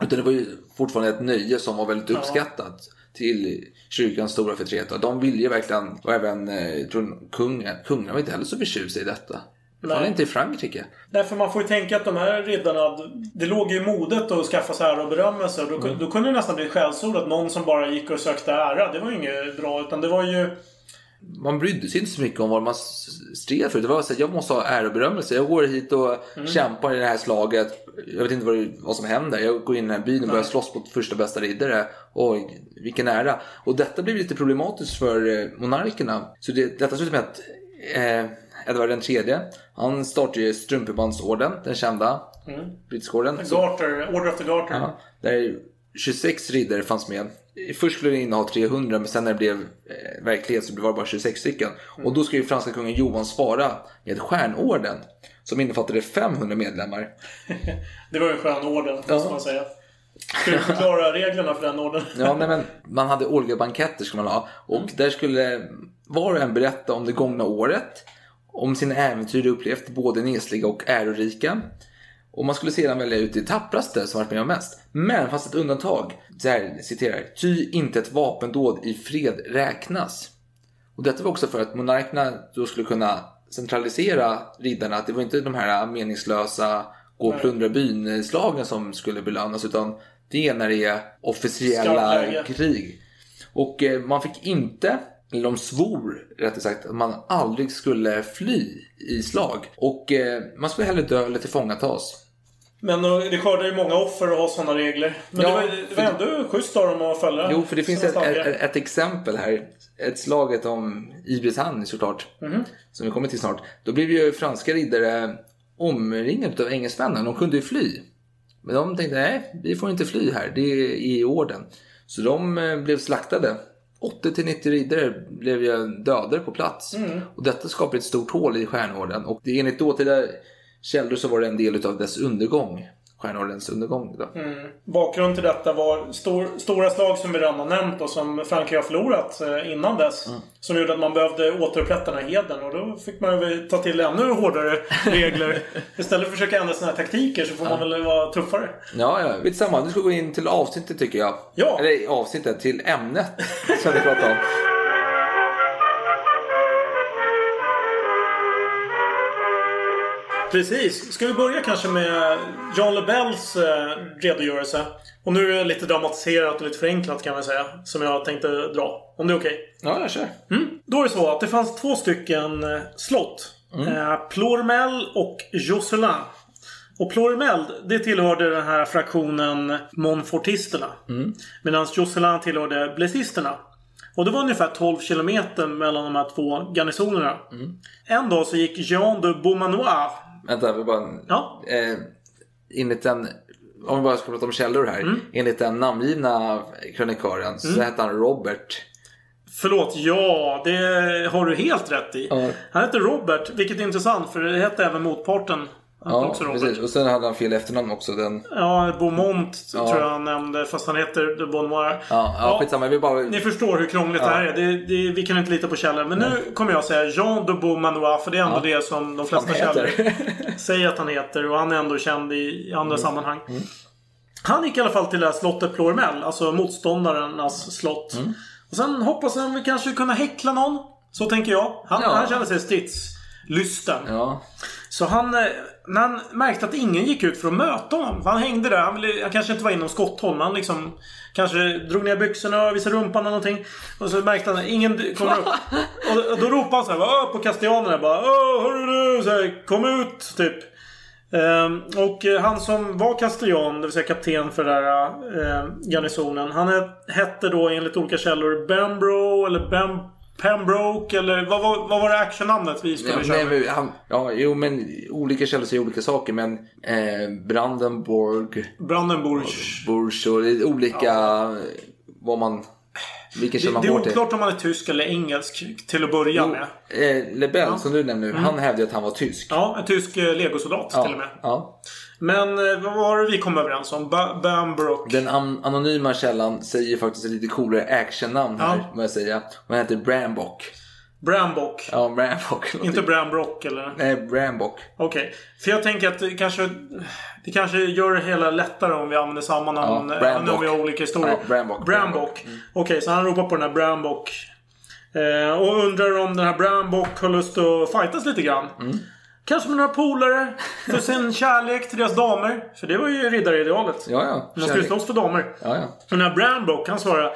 Utan det var ju fortfarande ett nöje som var väldigt uppskattat till kyrkans stora förtret. Och de ville ju verkligen, och även eh, jag tror kungen, kungen var inte heller så förtjust i detta. Nej. var inte i Frankrike. Därför man får ju tänka att de här riddarna, det låg ju i modet att skaffa sig ära och berömmelse. Då, Mm. då kunde det nästan bli skällsord att någon som bara gick och sökte ära. Det var ju inget bra. Utan det var ju... Man brydde sig inte så mycket om vad man stred för. Det var så att jag måste ha ära och berömmelse. Jag går hit och Mm. kämpar i det här slaget. Jag vet inte vad, det- vad som händer. Jag går in i den här byn och börjar Nej. slåss mot första bästa riddare. Oj, vilken ära. Och detta blev lite problematiskt för eh, monarkerna. Så det, detta slutade med att eh, Edvard den tredje, han startade ju Strumpebandsorden, den kända Mm. brittiska orden. Order of the Garter. Ja, där 26 riddare fanns med. Först skulle det inneha 300 men sen när det blev eh, verklighet så var det bara 26 stycken. Och då ska ju franska kungen Johan svara med stjärnorden som innefattade 500 medlemmar. (laughs) Det var ju en skön orden, Ja. måste man säga. Ska du förklara reglerna för den orden? Ja, nej, men man hade olika banketter ska man ha. Och där skulle var och en berätta om det gångna året. Om sina äventyr upplevt, både nesliga och ärorika. Och man skulle sedan välja ut det tappraste som varit med om mest. Men fast ett undantag. Här, citerar. Ty inte ett vapendåd i fred räknas. Och detta var också för att monarkerna då skulle kunna centralisera riddarna. Att det var inte de här meningslösa gå och plundra byn-slagen som skulle belönas. Utan det är när det är officiella Skarpt läge. krig. Och eh, man fick inte, eller de svor rättare sagt, att man aldrig skulle fly i slag. Och eh, man skulle hellre dö eller tillfångatas. Men eh, det skördar ju många offer att ha sådana regler. Men Ja, det var, det var ändå schysst av dem att följa Jo, för det finns ett, ett, ett exempel här. Ett slaget om i Bretagne såklart. Mhm. Som vi kommer till snart. Då blev ju franska riddare omringade av engelsmännen. De kunde ju fly. Men de tänkte nej, vi får inte fly här. Det är i orden. Så de eh, blev slaktade. 80-90 riddare blev ju dödade på plats. Mm. Och detta skapade ett stort hål i stjärnorden. Och enligt dåtida källor så var det en del av dess undergång. Stjärnordens undergång. Då. Mm. Bakgrund till detta var stor, stora slag som vi redan har nämnt och som Frankrike har förlorat eh, innan dess. Mm. Som gjorde att man behövde återupprätta den här heden och då fick man väl ta till ännu hårdare (laughs) regler. Istället för att försöka ändra sina taktiker så får man väl vara tuffare. Ja, ja, vet samma. Nu ska vi gå in till avsnittet tycker jag. Ja. Eller avsnittet, till ämnet som vi pratar om. Precis. Ska vi börja kanske med Jean Lebels eh, redogörelse? Och nu är det lite dramatiserat och lite förenklat kan man säga. Som jag tänkte dra. Om det är okej? Ja, jag kör. Mm. Då är det så att det fanns två stycken eh, slott. Eh, Plormel och Josselin. Och Plormel, det tillhörde den här fraktionen Montfortisterna. Medan Josselin tillhörde Blessisterna. Och det var ungefär 12 kilometer mellan de här två garnisonerna. En dag så gick Jean de Beaumanoir. Vänta, vi bara... Ja. Eh, enligt den... Om vi bara ska prata om källor här. Mm. Enligt den namngivna krönikören så hette han Robert. Förlåt, ja det har du helt rätt i. Ja. Han hette Robert, vilket är intressant för det hette även motparten. Ja, också Robert. precis. Och sen hade han fel efternamn också. Den... Ja, Beaumont Ja. tror jag han nämnde. Fast han heter de Beaunoir. Ja, ja, skitsamma. Vi bara... Ni förstår hur krångligt Ja. det här är. Det, det, vi kan inte lita på källor. Men nu kommer jag säga Jean de Beaumanoir. För det är ändå det som de flesta källor (laughs) säger att han heter. Och han är ändå känd i, andra sammanhang. Han gick i alla fall till det här slottet Plormel. Alltså motståndarnas slott. Och sen hoppas han vi kanske kunna häckla någon. Så tänker jag. Han, Ja. han kände sig stridslysten. Ja. Så han, eh, när han märkte att ingen gick ut för att möta honom. Han hängde där. Han, ville, han kanske inte var inom skotthåll. Men han liksom kanske drog ner byxorna och visade rumpan eller någonting. Och så märkte han att ingen kommer upp. (laughs) Och, och då ropade han så här på kastianerna bara Åh, hörru du! Så här, Kom ut! Typ. Ehm, och eh, han som var kastellan, det vill säga kapten för den här eh, garnisonen. Han he- hette då enligt olika källor Bambro eller Bam Pembroke eller vad, var- vad var det actionnamnet vi skulle Ja, köra? nej, han, ja, jo men olika källor säger olika saker men eh, Brandenburg, Brandenburg. Bursch och det är olika vad man, vilken källa Det, man det är går till. oklart om han är tysk eller engelsk till att börja med. Eh, Lebel Ja. som du nämnde nu, Mm. han hävdade att han var tysk. Ja, en tysk eh, legosoldat Ja, till och med. ja. Men eh, vad var det vi kom överens om? Ba Bambrook. Den an- anonyma källan säger faktiskt ett lite coolare actionnamn här, Ja. jag säga. Han heter Brambock. Brambock. Ja, Brambock. (laughs) Inte Brambrock eller? Nej, Brambock. Okej. För jag tänker att det kanske, det kanske gör det hela lättare om vi använder samma namn. Ja, Ja, Brambock. om vi har olika historier. Ja, Brambock, Brambock. Okej, så han ropar på den här Brambock. Eh, och undrar om den här Brambock har lust att fightas lite grann. Mm. Kanske med några polare. För (laughs) sin kärlek till deras damer. För det var ju riddaridealet. Ja, ja. Man skulle slåss för damer. Ja, ja. Och den här Brambock han svarar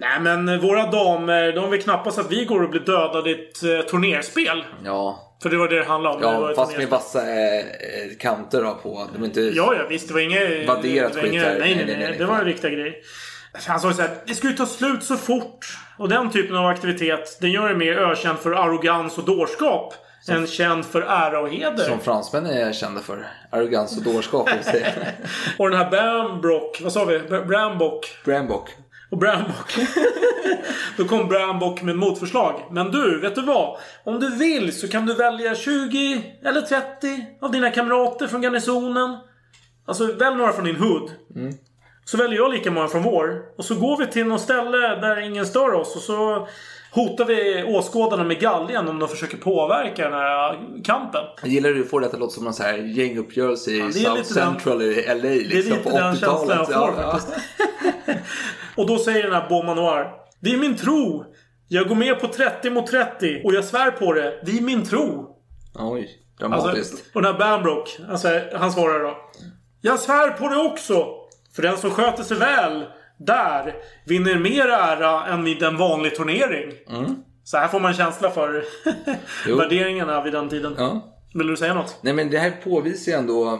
Nej men våra damer, de vill knappast att vi går och blir dödade i ett eh, turnerspel. Ja, För det var det det handlade om. ja fast med vassa eh, kanter då på. De är inte... Ja, ja visst. Det var inget... Vadderat skit inget- här. nej, nej, nej, nej, Det var riktiga grej. Han sa ju såhär, det ju ta slut så fort. Och den typen av aktivitet, den gör det mer ökänd för arrogans och dårskap. Än känd för ära och heder. Som fransmännen är kända för. Arrogans och dårskap. (laughs) Och den här Bambrock, vad sa vi? Brambock. Brambock. Och Brambock. (laughs) Då kom Brambock med motförslag. Men du, vet du vad? Om du vill så kan du välja 20 eller 30 av dina kamrater från garnisonen. Alltså, välj några från din hood. Mm. Så väljer jag lika många från vår. Och så går vi till något ställe där ingen stör oss. Och så hotar vi åskådarna med galgen om de försöker påverka den här kampen. Jag gillar du får det att det låter som någon så här gänguppgörelse i Ja, South lite den- Central i LA Det är liksom, lite på den känslan jag 80-talet. får Ja, faktiskt. (laughs) Och då säger den här Beaumanoir. Det är min tro. Jag går med på 30 mot 30 och jag svär på det. Det är min tro. Oj, dramatiskt. Alltså, och den här Bambrook, säger, han svarar då. Jag svär på det också. För den som sköter sig väl där vinner mer ära än vid en vanlig turnering. Mm. Så här får man känsla för (laughs) värderingarna vid den tiden. Ja. Vill du säga något? Nej men det här påvisar ju ändå,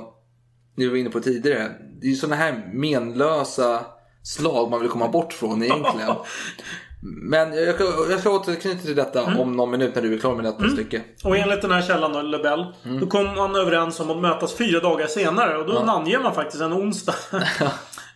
det vi var inne på tidigare, det är ju sådana här menlösa slag man vill komma bort från egentligen. Men jag ska, jag ska återknyta till detta Mm. om någon minut när du är klar med detta stycke. Och enligt den här källan då, Lebel. Mm. Då kom man överens om att mötas fyra dagar senare. Och då Ja. namnger man faktiskt en onsdag. (laughs)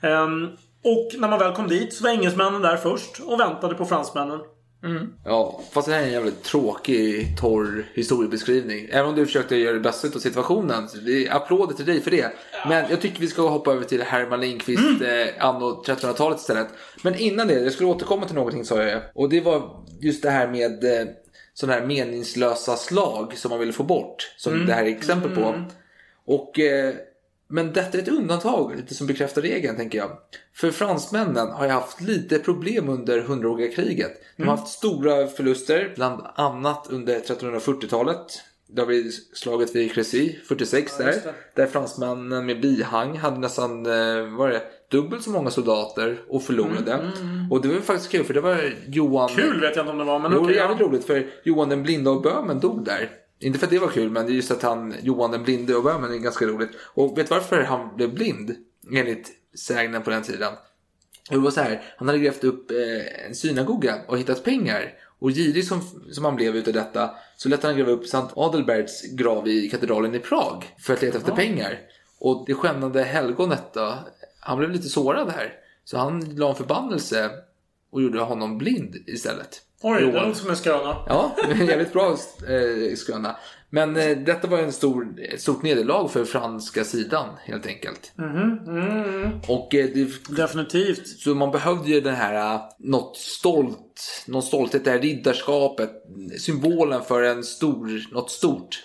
Ehm, och när man väl kom dit så var engelsmännen där först och väntade på fransmännen. Mm. Ja, fast det här är en jävligt tråkig, torr historiebeskrivning. Även om du försökte göra det bästa av situationen. Så det är applåder till dig för det. Men jag tycker vi ska hoppa över till Herman Lindqvist Mm. eh, anno 1300-talet istället. Men innan det, jag skulle återkomma till någonting sa jag. Och det var just det här med eh, sådana här meningslösa slag som man ville få bort. Som Mm. det här är exempel på. Och, eh, men detta är ett undantag, lite som bekräftar regeln tänker jag. För fransmännen har ju haft lite problem under hundraåriga kriget. De har haft stora förluster, bland annat under 1340-talet. Där vi slaget vid Crécy, 46 Ja, där. Där fransmännen med bihang hade nästan eh, vad är det, dubbelt så många soldater och förlorade. Mm, mm, mm. Och det var faktiskt kul för det var Johan... Kul vet jag inte om det var, men det var ja. jävligt roligt för Johan den blinde och Böhmen dog där. Inte för att det var kul, men det är just att han, Johan den blinde och Böhmen är ganska roligt. Och vet varför han blev blind? Enligt sägnen på den tiden. Det var så här, han hade grävt upp eh, en synagoga och hittat pengar. Och girig som, som han blev utav detta så lät han gräva upp Sankt Adelberts grav i katedralen i Prag för att leta efter Ja. pengar. Och det skännande helgonet då, han blev lite sårad här. Så han la en förbannelse och gjorde honom blind istället. Oj, det låter som en skröna. Ja, en jävligt bra eh, skröna. Men eh, detta var en stor, ett stort nederlag för franska sidan helt enkelt. Mhm, mm. Och eh, det, Definitivt. Så man behövde ju den här, eh, något stolt, någon stolthet, det här riddarskapet, symbolen för en stor, något stort.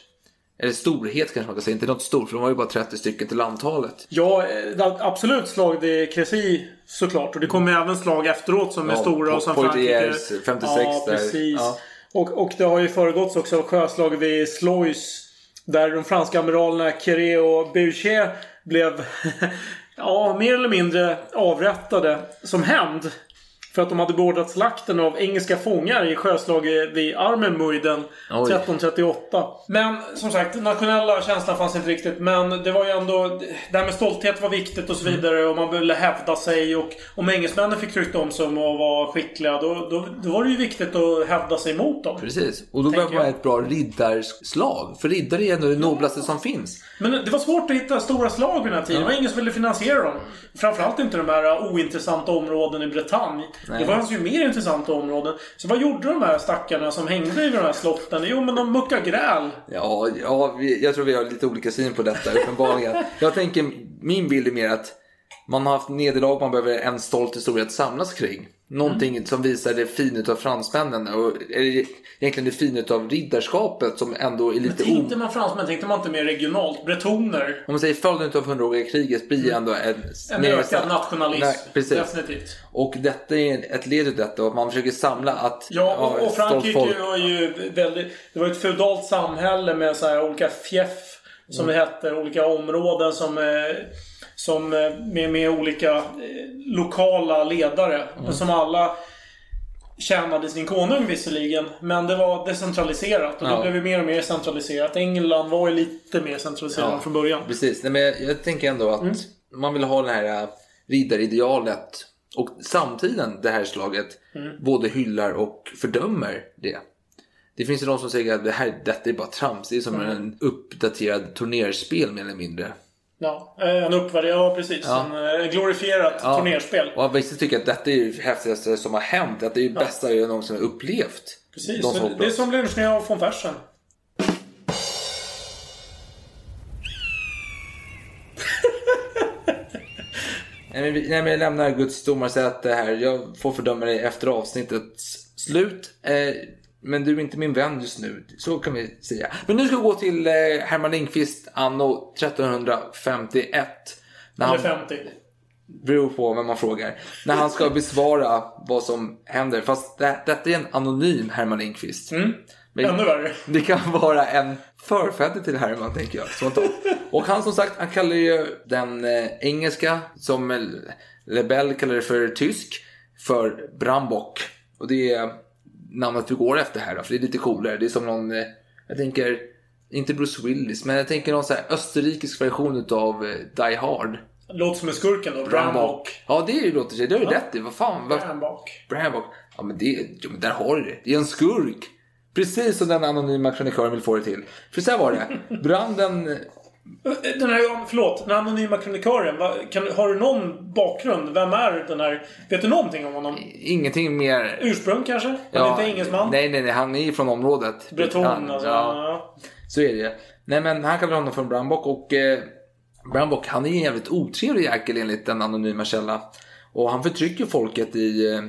Eller storhet kanske man kan säga, inte något stort, för de var ju bara 30 stycken till antalet. Ja, eh, det absolut slag vid Crécy såklart. Och det kommer ju även slag efteråt som är Ja, stora. Och som Poitiers, 56 ja, där. precis. Ja. Och, och det har ju föregåtts också av sjöslag vid Sluis. Där de franska amiralerna Queré och Boucher blev (laughs) ja, mer eller mindre avrättade som hämnd. För att de hade beordrat slakten av engelska fångar i sjöslaget vid Armenmuyden Oj. 1338. Men som sagt, nationella känslan fanns inte riktigt. Men det var ju ändå... Det här med stolthet var viktigt och så vidare. Och man ville hävda sig. Och om engelsmännen fick rykte om sig att vara skickliga. Då, då, då var det ju viktigt att hävda sig mot dem. Precis, och då behöver man ett bra riddarslag. För riddare är ändå det noblaste som finns. Men det var svårt att hitta stora slag vid den här tiden. Det var ingen som ville finansiera dem. Framförallt inte de här ointressanta områden i Bretagne. Nej. Det fanns ju mer intressanta områden. Så vad gjorde de här stackarna som hängde i de här slotten? Jo, men de muckade gräl. Ja, ja vi, jag tror vi har lite olika syn på detta uppenbarligen. (laughs) jag tänker, min bild är mer att man har haft nederlag, man behöver en stolt historia att samlas kring. Någonting som visar det fina utav fransmännen och egentligen det fina utav riddarskapet som ändå är lite o... Tänkte man fransmän, tänkte man inte mer regionalt? Bretoner? Om man säger följden utav hundraåriga kriget blir ändå en... En mer- ökad nationalism. Nej, precis. Definitivt. Och detta är ett led i detta och man försöker samla att... Ja, och, och Frankrike var ju väldigt... Det var ett feodalt samhälle med så olika fjäff, som Mm. det hette. Olika områden som... eh, Som eh, med, med olika eh, lokala ledare. Mm. Som alla tjänade sin konung visserligen. Men det var decentraliserat. Och Ja. det blev ju mer och mer centraliserat. England var ju lite mer centraliserat Ja, från början. Precis. Nej, men jag, tänker ändå att Mm. man vill ha det här äh, riddaridealet och samtiden, det här slaget, Mm. både hyllar och fördömer det. Det finns ju de som säger att det här, detta är bara trams. Det är som Mm. en uppdaterad turnerspel mer eller mindre. Ja, eh, en uppvärdering. Ja, precis. Ja. En eh, glorifierat Ja. turnerspel. Och vissa tycker att detta är det häftigaste som har hänt. Att det är det Ja. bästa jag någonsin har upplevt. Precis. De som Det, är som lynchningen av von Fersen. (laughs) Nej men, nej, men jag lämnar Guds domarsäte här. Jag får fördöma dig efter avsnittets slut. Eh, men du är inte min vän just nu. Så kan vi säga. Men nu ska vi gå till eh, Herman Lindqvist anno 1351. När Eller han, 50. beror på vem man frågar. När han ska besvara vad som händer. Fast det, detta är en anonym Herman Lindqvist. Men Mm. Ännu värre. Det kan vara en förfäder till Herman, tänker jag. Spontant. Och han som sagt, han kallar ju den eh, engelska, som eh, Lebel kallar det för tysk, för Brambock. Och det är namnet du går efter här då, för det är lite coolare. Det är som någon, eh, jag tänker, inte Bruce Willis, men jag tänker någon så här österrikisk version utav eh, Die Hard. Låter som en skurken då. Brambock. Ja, det låter sig. Det har du Ja. rätt i. Vad fan? Vad. Brambock. Ja, men, det, ja, men där har du det. Det är en skurk. Precis som den anonyma krönikören vill få det till. För så här var det. (laughs) Branden Den här, förlåt, den anonyma kronikören. har du någon bakgrund? Vem är den här? Vet du någonting om honom? Ingenting mer... Ursprung kanske? Han är inte engelsman? Nej, nej, nej. Han är ju från området. Breton Han- alltså. Ja, Ja. så är det Nej, men han kallar honom för Brambock och eh, Brambock han är en jävligt otrevlig jäkel enligt den anonyma källa. Och han förtrycker folket i, eh,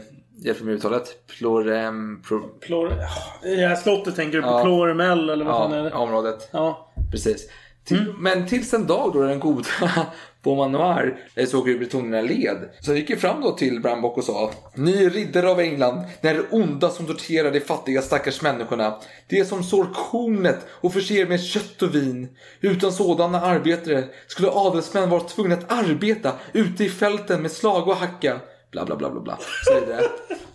hjälp mig uttalet, Plorem... Pro, Plor... I det här slottet tänker du på Ja. Ploremel eller vad fan är ja, det? området. Ja. Precis. Mm. Men tills en dag då den goda (laughs) Beaumanoir såg hur bretonerna led. Så gick ju fram då till Brambock och sa Ni riddare av England, ni är det onda som torterar de fattiga stackars människorna. Det som sår kornet och förser med kött och vin. Utan sådana arbetare skulle adelsmän vara tvungna att arbeta ute i fälten med slag och hacka. Bla bla bla bla bla. Så vidare.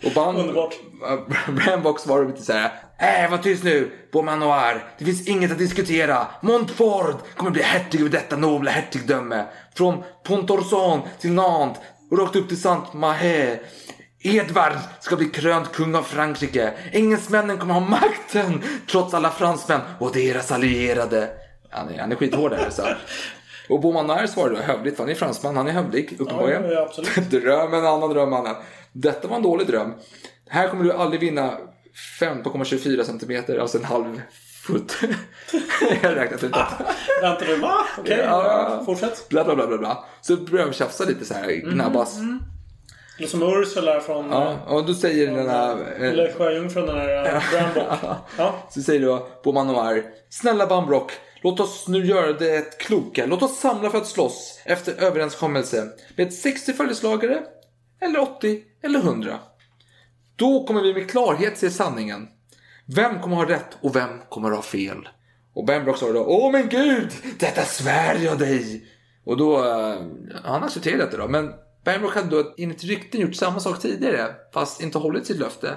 Och band, Underbart. (laughs) Brambock svarade lite så här. Äh, var tyst nu, Beaumanoir. Det finns inget att diskutera. Montfort kommer bli hertig över detta nobla hertigdöme. Från Pontorson till Nantes och rakt upp till Saint-Mahé. Edvard ska bli krönt kung av Frankrike. Engelsmännen kommer ha makten trots alla fransmän och deras allierade. Han är, han är skithård där så. (laughs) Och Beaumanoir svarade då hövligt, för han är fransman, han är hövlig uppenbarligen. Ja, ja, absolut. (laughs) Drömmen, annan dröm, mannen. Detta var en dålig dröm. Här kommer du aldrig vinna 15,24 centimeter, alltså en halv fot. (laughs) Jag räknat ut detta. Vänta nu, va? Okej, Ja. fortsätt. Bla, bla, bla, bla, bla. Så börjar de tjafsa lite så här, gnabbas. Det är som Ursula från... Ja, och då säger den här... Eller sjöjungfrun den här (laughs) äh, Brambock. Ja. Så säger då Beaumanoir, snälla Bambrock, låt oss nu göra det kloka. Låt oss samla för att slåss efter överenskommelse med 60 följeslagare, eller 80, eller 100. Då kommer vi med klarhet se sanningen. Vem kommer ha rätt och vem kommer ha fel? Och Benbrock sa då, åh men gud, detta svär jag dig. Och då, eh, han accepterade detta då, men Benbrock hade då enligt rykten gjort samma sak tidigare, fast inte hållit sitt löfte.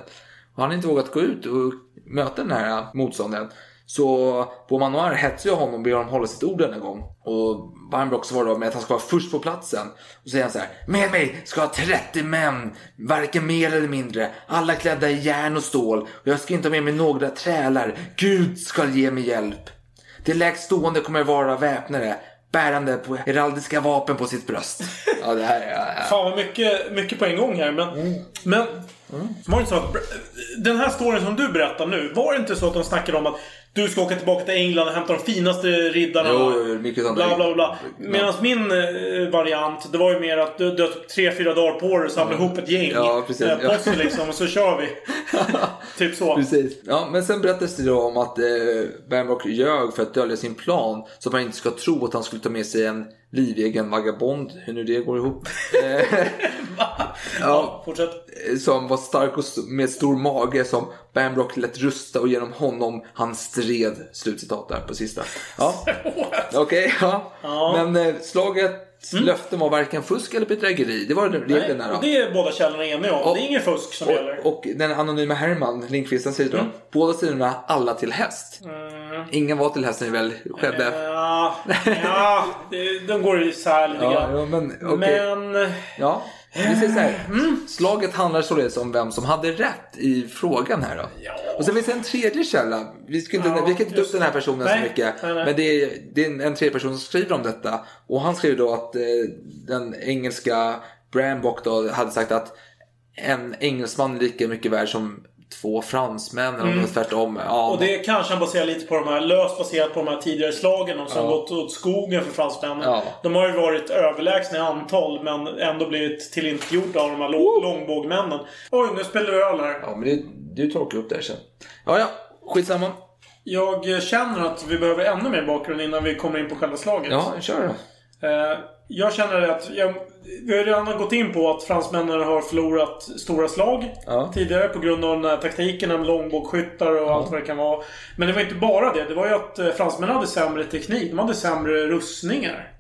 Och han hade inte vågat gå ut och möta den här motståndaren. Så Beaumanoir hetsar ju honom och ber honom hålla sitt ord denna gång. Och Bambrock svarar då med att han ska vara först på platsen. Och säger han så här. Med mig ska ha 30 män, varken mer eller mindre. Alla klädda i järn och stål. Och jag ska inte ha med mig några trälar. Gud ska ge mig hjälp. De lägst stående kommer vara väpnare. Bärande på heraldiska vapen på sitt bröst. Ja, det här är... Ja, ja. Fan vad mycket, mycket på en gång här. Men, Mm. men var det inte så att den här storyn som du berättar nu. Var det inte så att de snackade om att du ska åka tillbaka till England och hämta de finaste riddarna? Jo, jo, mycket sånt. Bla bla bla. Medan min eh, variant, det var ju mer att du, du har typ tre, fyra dagar på dig att samla ihop ett gäng. Ja, precis. Eh, Ja. posse liksom och så kör vi. (laughs) typ så. Precis. Ja, men sen berättades det då om att eh, Bambrock ljög för att dölja sin plan så att man inte ska tro att han skulle ta med sig en livegen vagabond, hur nu det går ihop. (laughs) Eh, ja, Fortsätt. eh, som var stark och med stor mage som Bambrock lät rusta och genom honom han stred. Slutcitat där på sista. Ja. (laughs) Okej, ja. Men eh, slagets löften var varken fusk eller bedrägeri. Det var reglerna Nej, och det är båda källorna eniga om. Och- det är ingen fusk som gäller. Och, och den anonyma Herman, Lindqvist, han säger då Mm. båda sidorna alla till häst. Ingen var till häst när det väl skedde. Ja, ja det, de går isär lite Ja, grann. ja, men, okej. Men... Ja, vi säger så här. Mm. Slaget handlar således om vem som hade rätt i frågan här då. Och sen finns det en tredje källa. Vi ska inte, Ja, vi kan inte ta upp den här personen Nej, så mycket. nej, nej. Men det är, det är en, en tredje person som skriver om detta. Och han skriver då att eh, den engelska Brambock då hade sagt att en engelsman är lika mycket värd som två fransmän eller Mm. tvärtom. Ja, Och det kanske han baserar lite på de här, löst baserat på de här tidigare slagen som Ja. gått åt skogen för fransmännen. Ja. De har ju varit överlägsna i antal men ändå blivit tillintetgjorda av de här lång, långbågmännen. Oj, nu spelar vi öl här. Ja, men det, du torkar upp det här sen. Ja, ja. Skitsamma. Jag känner att vi behöver ännu mer bakgrund innan vi kommer in på själva slaget. Ja, kör då. Eh, Jag känner att jag, vi har redan gått in på att fransmännen har förlorat stora slag Ja. tidigare på grund av den här taktiken med långbågsskyttar och allt vad det kan vara. Men det var inte bara det. Det var ju att eh, fransmännen hade sämre teknik. De hade sämre rustningar.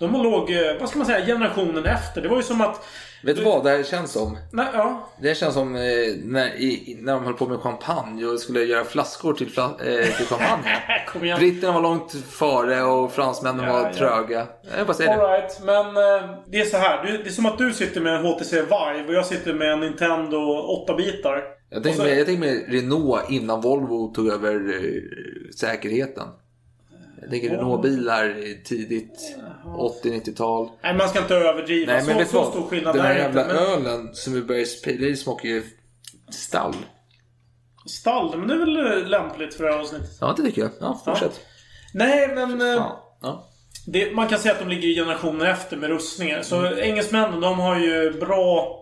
De låg, eh, vad ska man säga, generationen efter. Det var ju som att... Vet du vad det här känns som? Nej, ja. Det känns som eh, när, i, när de höll på med champagne och skulle göra flaskor till, fla, eh, till champagne. (laughs) Kom igen. Britterna var långt före och fransmännen Ja, var ja. tröga. Jag bara säger det. Alright, men eh, det är så här. Det är som att du sitter med en HTC Vive och jag sitter med en Nintendo 8-bitar. Jag tänker, Och så- med, jag tänker med Renault innan Volvo tog över eh, säkerheten. Jag tänker Renault-bilar tidigt 80-90-tal. Nej, man ska inte överdriva. Nej, men så, så stor skillnad Den här är det jävla inte. Men ölen som vi börjar spela i smakar ju stall. stall, men det är väl eh, lämpligt för det här avsnittet. Ja, det tycker jag. Ja, fortsätt. Nej, men... eh, Ja. Ja. Det, man kan säga att de ligger generationer efter med rustningar. Så engelsmännen, de har ju bra...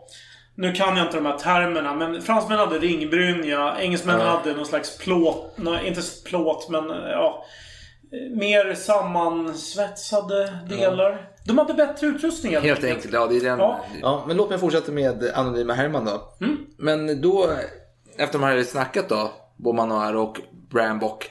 Nu kan jag inte de här termerna, men fransmännen hade ringbrynja. Engelsmännen Ja. hade någon slags plåt... inte plåt, men eh, ja... Mer sammansvetsade delar. De hade bättre utrustning helt, Helt enkelt, ja det är den. Ja. Ja. men låt mig fortsätta med Anonyma Herman då. Men då, efter de här snackat då, Beaumanoir och Brambock.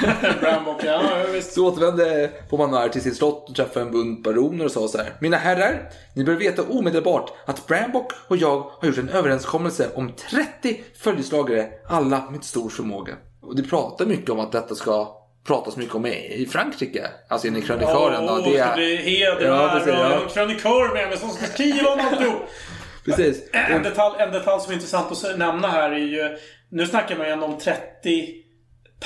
(laughs) Brambock, ja, visst. så återvände Beaumanoir till sitt slott och träffade en bunt baroner och sa så här. Mina herrar, ni bör veta omedelbart att Brambock och jag har gjort en överenskommelse om 30 följeslagare, alla med stor förmåga. Och det pratar mycket om att detta ska pratas mycket om i Frankrike. Alltså in i krönikören. Åh, då. det ska bli heder Ja, precis, och ja. en krönikör med mig som ska skriva om alltihop. (laughs) Precis. En detalj, en detalj som är intressant att nämna här är ju... Nu snackar man ju ändå om 30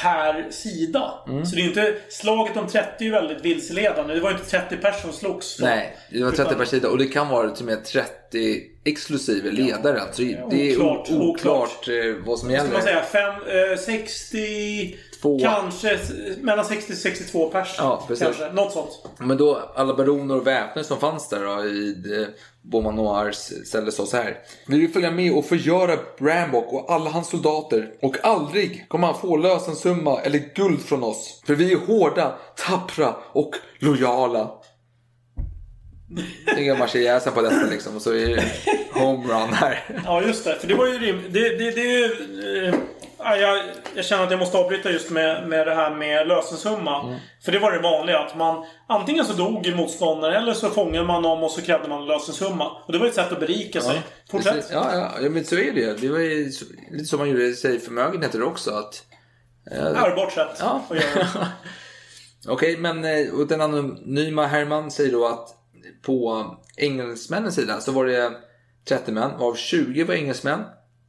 per sida. Mm. Så det är inte... Slaget om 30 är väldigt vilseledande. Det var ju inte 30 personer som slogs. Nej, det var 30 Utan- per sida och det kan vara till och med 30 exklusive ledaren. Så det, det är oklart, oklart. oklart eh, vad som Ska man gäller. säga fem, eh, 60... Två. Kanske eh, mellan 60 och 62 pers. Ja, precis. Kanske. Något sånt. Men då alla baroner och väpnare som fanns där då, i eh, Beaumanoirs ställe sa så här. Vi vill följa med och förgöra Brambock och alla hans soldater och aldrig kommer han få lösensumma eller guld från oss. För vi är hårda, tappra och lojala. Tänker jag marschjäsen på detta liksom och så är det homerun här. Ja, just det. För det var ju rim... Det, det, det är ju... Ja, jag, jag känner att jag måste avbryta just med, med det här med lösensumma. Mm. För det var det vanliga. Att man antingen så dog motståndaren eller så fångade man dem och så krävde man lösensumma. Och det var ett sätt att berika sig. Fortsätt. Ja, ja, ja, men så är det Det var ju så, lite som man gjorde sig förmögenheter också. Att, eh, Arbart sätt Ja. att göra. (laughs) Okej, men eh, och den anonyma Herman säger då att på engelsmännens sida så var det 30 män, varav 20 var engelsmän,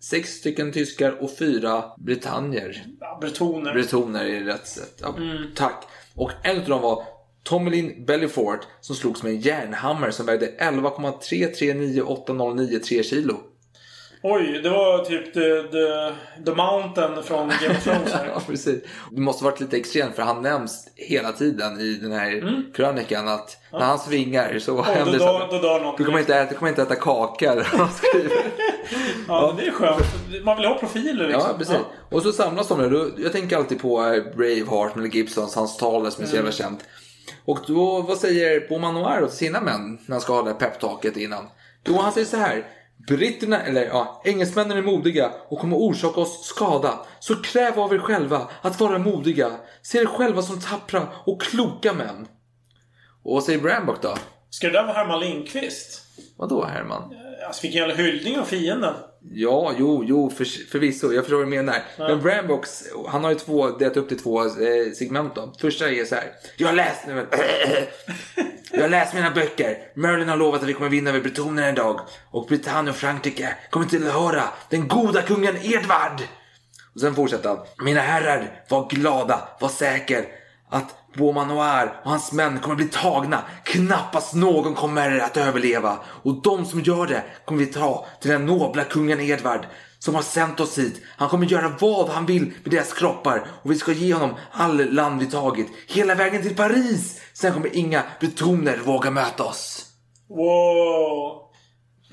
6 stycken tyskar och 4 britannier. Ja, bretoner. Bretoner är rätt sätt. Ja, Tack. Och en av dem var Tommelin Bellyfort som slogs med en järnhammare som vägde 11,3398093 kilo. Oj, det var typ the, the, the Mountain från Game of Thrones. (laughs) Ja, precis. Det måste varit lite extremt för han nämns hela tiden i den här krönikan att när han svingar så då händer då dör något. Du kommer inte äta, du kommer inte äta kaka. eller (laughs) han skriver. Ja, det är skönt. Man vill ha profiler liksom. Ja, precis. Och så samlas de. Då- Jag tänker alltid på eh, Braveheart med Gibsons, hans tal där som är så jävla känt. Och då, vad säger Beaumanoir då till sina män när han ska ha det här peptaket innan? Jo, han säger så här. Britterna, eller ja, engelsmännen är modiga och kommer orsaka oss skada. Så kräv av er själva att vara modiga. Se er själva som tappra och kloka män. Och vad säger Brambock då? Ska det där vara Herman Lindqvist? Vadå Herman? Alltså vilken jävla hyllning av fienden. Ja, jo, jo, för, förvisso. Jag förstår vad du menar. Men Brambocks, han har ju två, delat upp till två eh, segment då. Första är så här. Jag har läst nu. (laughs) jag har läst mina böcker. Merlin har lovat att vi kommer vinna över bretonerna en dag. Och Britannien och Frankrike kommer tillhöra den goda kungen Edvard. Och sen fortsätter han. Mina herrar, var glada, var säker att Beaumanoir och hans män kommer bli tagna. Knappast någon kommer att överleva. Och de som gör det kommer vi ta till den nobla kungen Edvard som har sänt oss hit. Han kommer göra vad han vill med deras kroppar och vi ska ge honom all land vi tagit. Hela vägen till Paris. Sen kommer inga bretoner våga möta oss. Wow.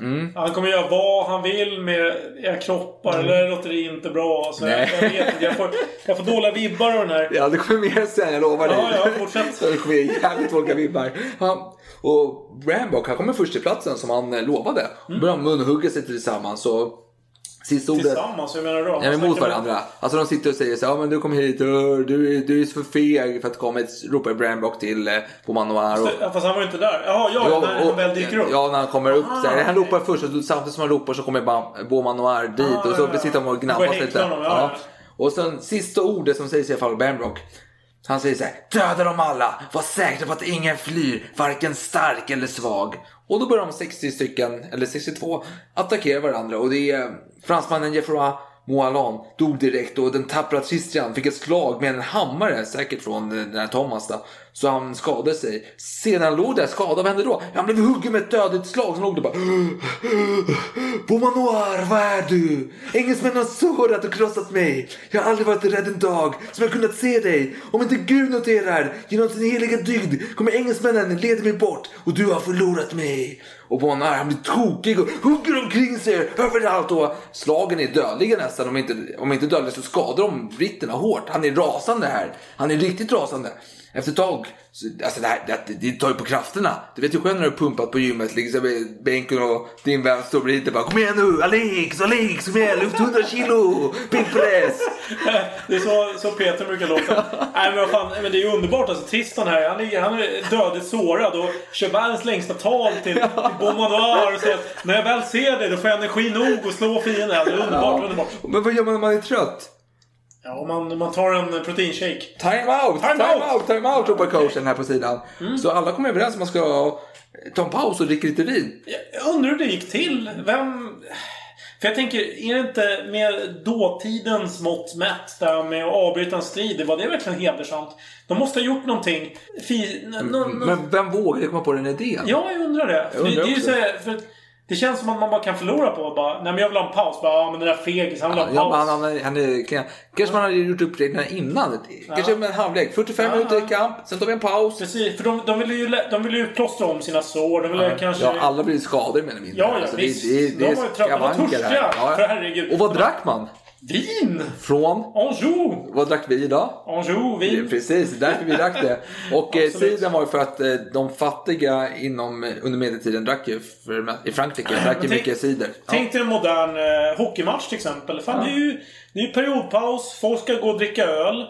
Mm. Han kommer göra vad han vill med era kroppar. Eller låter det inte bra. Så jag, Nej. jag vet inte. Jag får, jag får dåliga vibbar av den här. Ja, det kommer mer sen, jag lovar dig. Ja, ja, fortsätt. (laughs) Det kommer jävligt olika vibbar. Ja, och Rambock, han kommer först till platsen som han eh, lovade. Mm. börjar munhugga sig tillsammans. Och sista ordet... Tillsammans, hur menar du då? Ja, men mot varandra. Alltså de sitter och säger så här, ja men du kom hit, du, du, du är för feg för att komma hit, ropar Brambock till eh. Och, Ja, fast han var ju inte där. Jaha, ja, när han väl dyker upp. Ja, när han kommer upp. Ah, så här, han okej. ropar först och samtidigt som han ropar så kommer Bam- Beau Noir dit Ah, och så ja, ja. sitter de och gnabbas lite. honom, ja, ja. Och sen sista ordet som sägs i alla fall av Bambrock. Han säger så här, döda dem alla, var säkra på att ingen flyr, varken stark eller svag. Och då börjar de 60 stycken, eller 62, attackera varandra och det är eh, fransmannen Geoffroy Moalan dog direkt och den tappra Tristian fick ett slag med en hammare, säkert från eh, den här Thomas då. Så han skadade sig. Sedan han låg där skadad, vad hände då? Han blev huggen med ett dödligt slag. Så låg det bara... Bomanoir, vad är du? Engelsmännen har sårat och krossat mig. Jag har aldrig varit rädd en dag som jag kunnat se dig. Om inte Gud noterar, genom sin heliga dygd kommer engelsmännen leda mig bort och du har förlorat mig. Och Bonnar han blir tokig och hugger omkring sig överallt och slagen är dödliga nästan. Om inte, om inte dödliga så skadar de britterna hårt. Han är rasande här. Han är riktigt rasande. Efter ett tag, så, alltså det, här, det, det tar ju på krafterna. Du vet ju själv när du har pumpat på gymmet, ligger vid bänken och din vän står bredvid och bara Kom igen nu, Alex, Alex, kom igen, lyft 100 kilo, bänkpress. (laughs) Det är så, så Peter brukar låta. Nej men vad fan, men det är ju underbart alltså. Tristan här, han är, han är dödligt sårad och kör världens längsta tal till, (laughs) till Beaumanoir och säger att när jag väl ser dig då får jag energi nog att slå fienden. Det är underbart, underbart. Men vad gör man när man är trött? Ja, man, man tar en proteinshake. Time out! Time Time, out! out! Time out! ropar coachen här på sidan. Mm. Så alla kommer överens om att man ska ta en paus och dricka lite vin. Jag undrar hur det gick till. Vem... För jag tänker, är det inte med dåtidens mått mätt där med att avbryta en strid, var det verkligen hedersamt? De måste ha gjort någonting. Fi... n- Men vem vågade komma på den idén? Ja, jag undrar det. Jag undrar det, det, är ju så här, för det känns som att man bara kan förlora på att bara, nej men jag vill ha en paus. Bara, ja men den där fegis, han vill ha en Ja, paus. men han, han, är, kan- kanske man hade gjort upp reglerna innan. Kanske med en halvlek. 45 minuter i kamp, sen tar vi en paus. Precis, för de, de vill ju, de vill ju plåstra om sina sår. De vill ju kanske... Ja, alla blir skadade eller mindre. Ja, ja, Alltså, visst. Det, det, det De var ju törstiga. Ja, För ja. herregud. Och vad drack man? Vin! Från? Anjou! Vad drack vi idag? Anjou, Det är vin. Precis, därför vi drack det. Och eh, var ju för att eh, de fattiga inom, under medeltiden drack ju, för, i Frankrike, drack ju mycket cider. Ja. Tänk dig en modern eh, hockeymatch till exempel. Fan, det är ju det är ju periodpaus, folk ska gå och dricka öl.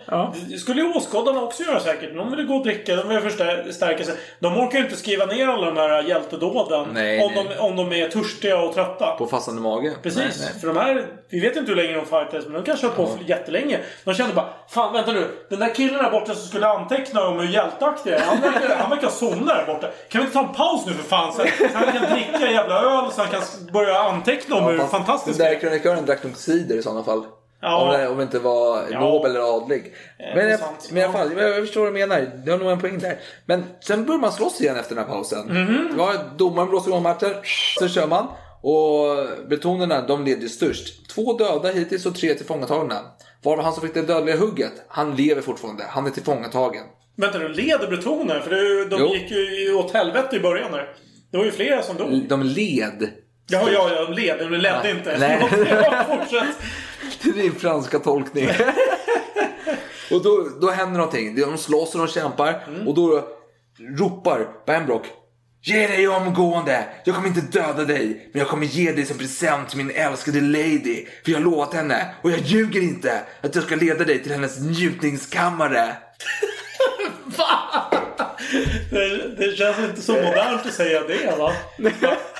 Det skulle ju åskådarna också göra säkert. De vill gå och dricka, de vill förstärka sig. De orkar ju inte skriva ner alla de här hjältedåden Nej, om, nej. De, om de är törstiga och trötta. På fastande mage. Precis, Nej, nej. för de här, vi vet inte hur länge de fightades, men de kanske har på för jättelänge. De kände bara, fan vänta nu, den där killen där borta som skulle anteckna om hur hjälteaktig jag är, han verkar, han verkar somna där borta. Kan vi inte ta en paus nu för fan? Så han kan dricka jävla öl så han kan börja anteckna om hur fast fantastisk Den där krönikören drack nog cider i sådana fall. Ja. Om, det, om det inte var Ja. nobel eller adlig. det Men, jag, men i alla fall, jag, jag förstår vad du menar. Du har nog en poäng där. Men sen börjar man slåss igen efter den här pausen. Det var domaren blåser igång matchen. Så kör man. Och bretonerna, de leder störst. Två döda hittills och tre tillfångatagna. Varav han som fick det dödliga hugget, han lever fortfarande. Han är tillfångatagen. Vänta nu, leder bretoner? För det, de Jo. gick ju åt helvete i början där. Det var ju flera som dog. De led. Ja, ja, ja, de led. De ledde Ja. inte. Nej. (laughs) Fortsätt. Det är din franska tolkning. (laughs) och då, då händer någonting. De slåss och de kämpar. Och då ropar Bambrock. Ge dig omgående! Jag kommer inte döda dig, men jag kommer ge dig som present till min älskade lady. För jag har lovat henne, och jag ljuger inte, att jag ska leda dig till hennes njutningskammare. (laughs) Det, det känns inte så modernt att säga det va?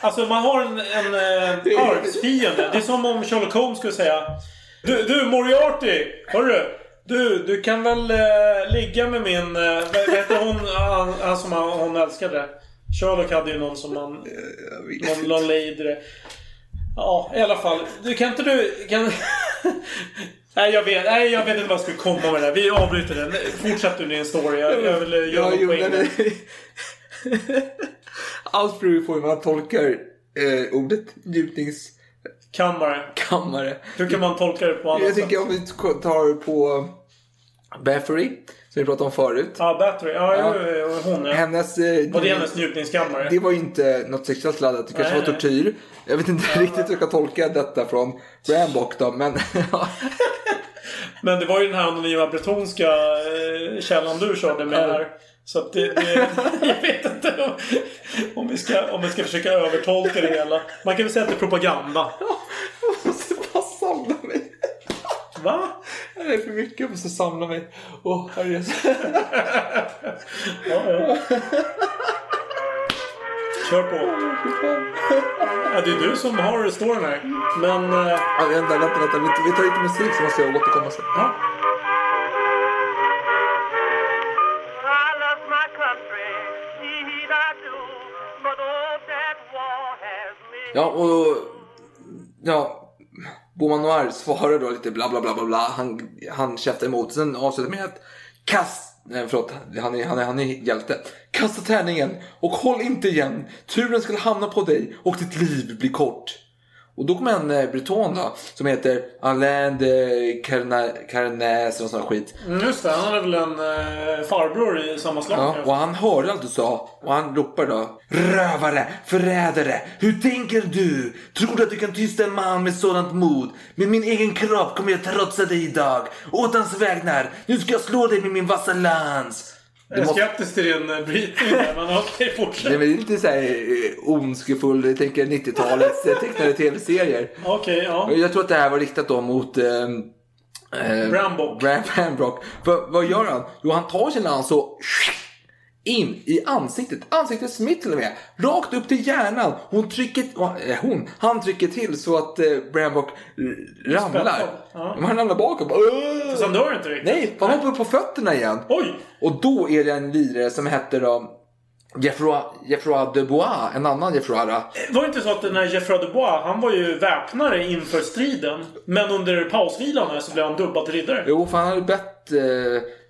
Alltså man har en, en eh, arvsfiende. Det är som om Sherlock Holmes skulle säga Du, du Moriarty! Hörru! Du, du kan väl eh, ligga med min... Eh, vad heter hon, han, han som han, hon älskade? Sherlock hade ju någon som man... Någon, någon lady. Ja, i alla fall. Du kan inte du... Kan... (laughs) Nej jag, vet, nej, jag vet inte vad jag skulle komma med det. Vi avbryter den. Fortsätt du din story. Jag, jag vill eh, göra Ja, någon jo, poäng. där. Allt beror ju på hur man tolkar eh, ordet njutningskammare. Kammare. Hur kan man tolka det på annat Jag tycker om vi tar på Bathory, som vi pratade om förut. Ja, Battery. Ja, Ja. jo, hon ja. Hennes... Eh, Var det hennes njutningskammare? Det var ju inte något sexuellt laddat, det kanske Nej, var nej. tortyr. Jag vet inte riktigt hur jag ska tolka detta från Rambock då, men (laughs) (laughs) Men det var ju den här anonyma bretonska eh, källan du körde med här. Så att det, det, (laughs) jag vet inte om, om, vi ska, om vi ska försöka övertolka det hela. Man kan väl säga att det är propaganda. jag måste bara samla mig. Va? Det är för mycket, jag måste samla mig. Åh, herre. Ja, ja. Kör på. Ja, det är du som har storyn här. Men... Eh, Ja, vänta, vänta, vänta. Vi, vi tar lite musik så måste jag återkomma sen. ja. Ja, och... Ja. Beaumont Noir svarar då lite bla bla bla bla bla. Han, han käftar emot. Sen avslutar med att kast... Nej, förlåt. Han är, han, är, han är hjälte. Kasta tärningen och håll inte igen. Turen ska hamna på dig och ditt liv blir kort. Och då kommer en eh, breton då, som heter Alain de Carna- Carnaz och sån skit. Mm, Just det, han hade väl en eh, farbror i samma slag. Ja, och han hörde allt du sa och han ropar då. Rövare, förrädare, hur tänker du? Tror du att du kan tysta en man med sådant mod? Med min egen kropp kommer jag trotsa dig idag. Åt hans vägnar, nu ska jag slå dig med min vassa lans. Jag är skeptisk till din eh, brytning där, men (laughs) okej, fortsätt. Nej, men det är lite så här eh, ondskefull, jag tänker 90-talets eh, tecknade tv-serier. Okej, ja. Jag tror att det här var riktat då mot... Eh, Brambock. Bram, Brambrock. För vad gör han? Jo, han tar sin lans och in i ansiktet. Ansiktet smitt till och med. Rakt upp till hjärnan. Hon trycker... Eh, hon. Han trycker till så att eh, Brambrock eh, ramlar. Ja. Han ramlar bakåt. Fast han dör inte riktigt. Nej, han hoppar upp på fötterna igen. Oj! Och då är det en lirare som heter då Geoffroy, Geoffroy de Bois, en annan Geoffroy. då. Var det inte så att den här Geoffroy Dubois, han var ju väpnare inför striden. Men under pausvilan här så blev han dubbad till riddare. Jo, för han hade bett eh,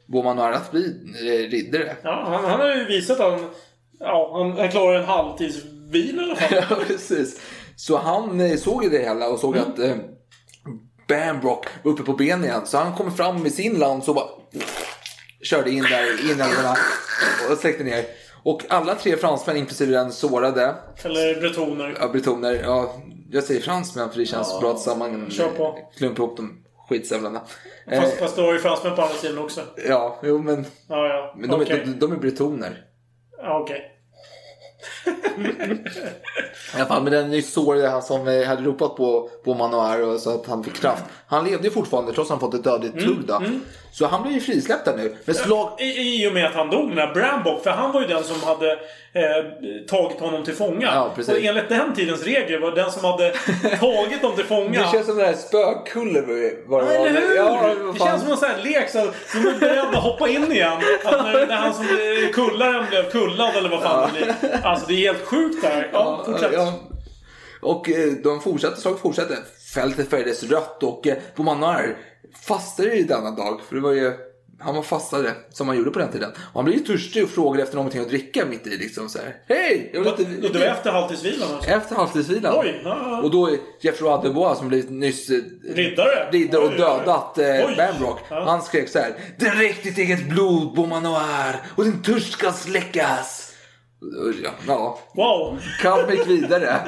Beaumont Noir att bli eh, riddare. Ja, han, han har ju visat att han, ja, han, han klarar en halvtidsvila i alla fall. (laughs) Ja, precis. Så han eh, såg ju det hela och såg att eh, Bambrock var uppe på benen igen. Så han kom fram med sin lans och bara körde in där inälvorna och släckte ner. Och alla tre fransmän, inklusive den sårade, Eller bretoner. ja, bretoner, ja, jag säger fransmän för det känns Ja, bra att samman kör på. klumpa ihop de skitsävlarna. Eh, Fast, fast det var ju fransmän på andra sidan också. ja, jo men, Ja, ja. men de, Okej. de, de är bretoner. Ja, okej. I alla fall med den nyss sårade han som hade ropat på, på Manoir och så att han fick kraft. Han levde ju fortfarande trots att han fått ett dödligt Mm, tugg då. Så han blev ju frisläppt där nu. Men slag... I, I och med att han dog, den här Brambock. För han var ju den som hade eh, tagit honom till fånga. Ja, precis. och enligt den tidens regler var den som hade (laughs) tagit dem till fånga. Det känns som den där spökkulle var Ja, det var. eller hur? Ja, det känns som en sån här lek så de är beredda att hoppa in igen. Att när, när han som eh, kullaren blev kullad eller vad fan det blir. Alltså det är helt sjukt där. Ja, fortsätt. Ja. Och eh, de fortsatte, slaget fortsatte. Fältet färgades rött och eh, Beaumanoir fastade i denna dag. För det var ju, han var fastare som man gjorde på den tiden. Och han blev ju törstig och frågade efter någonting att dricka mitt i liksom så här. Hej! Jag vill inte... Och det var efter halvtidsvilan alltså? Efter halvtidsvilan. Oj, ja, ja. Och då de Bois som blivit nyss eh, Riddare? riddare och dödat eh. Ja. Han skrek så här. Dräck ditt eget blod Beaumanoir och din törst ska släckas. Ja, ja. Wow. Gick vidare.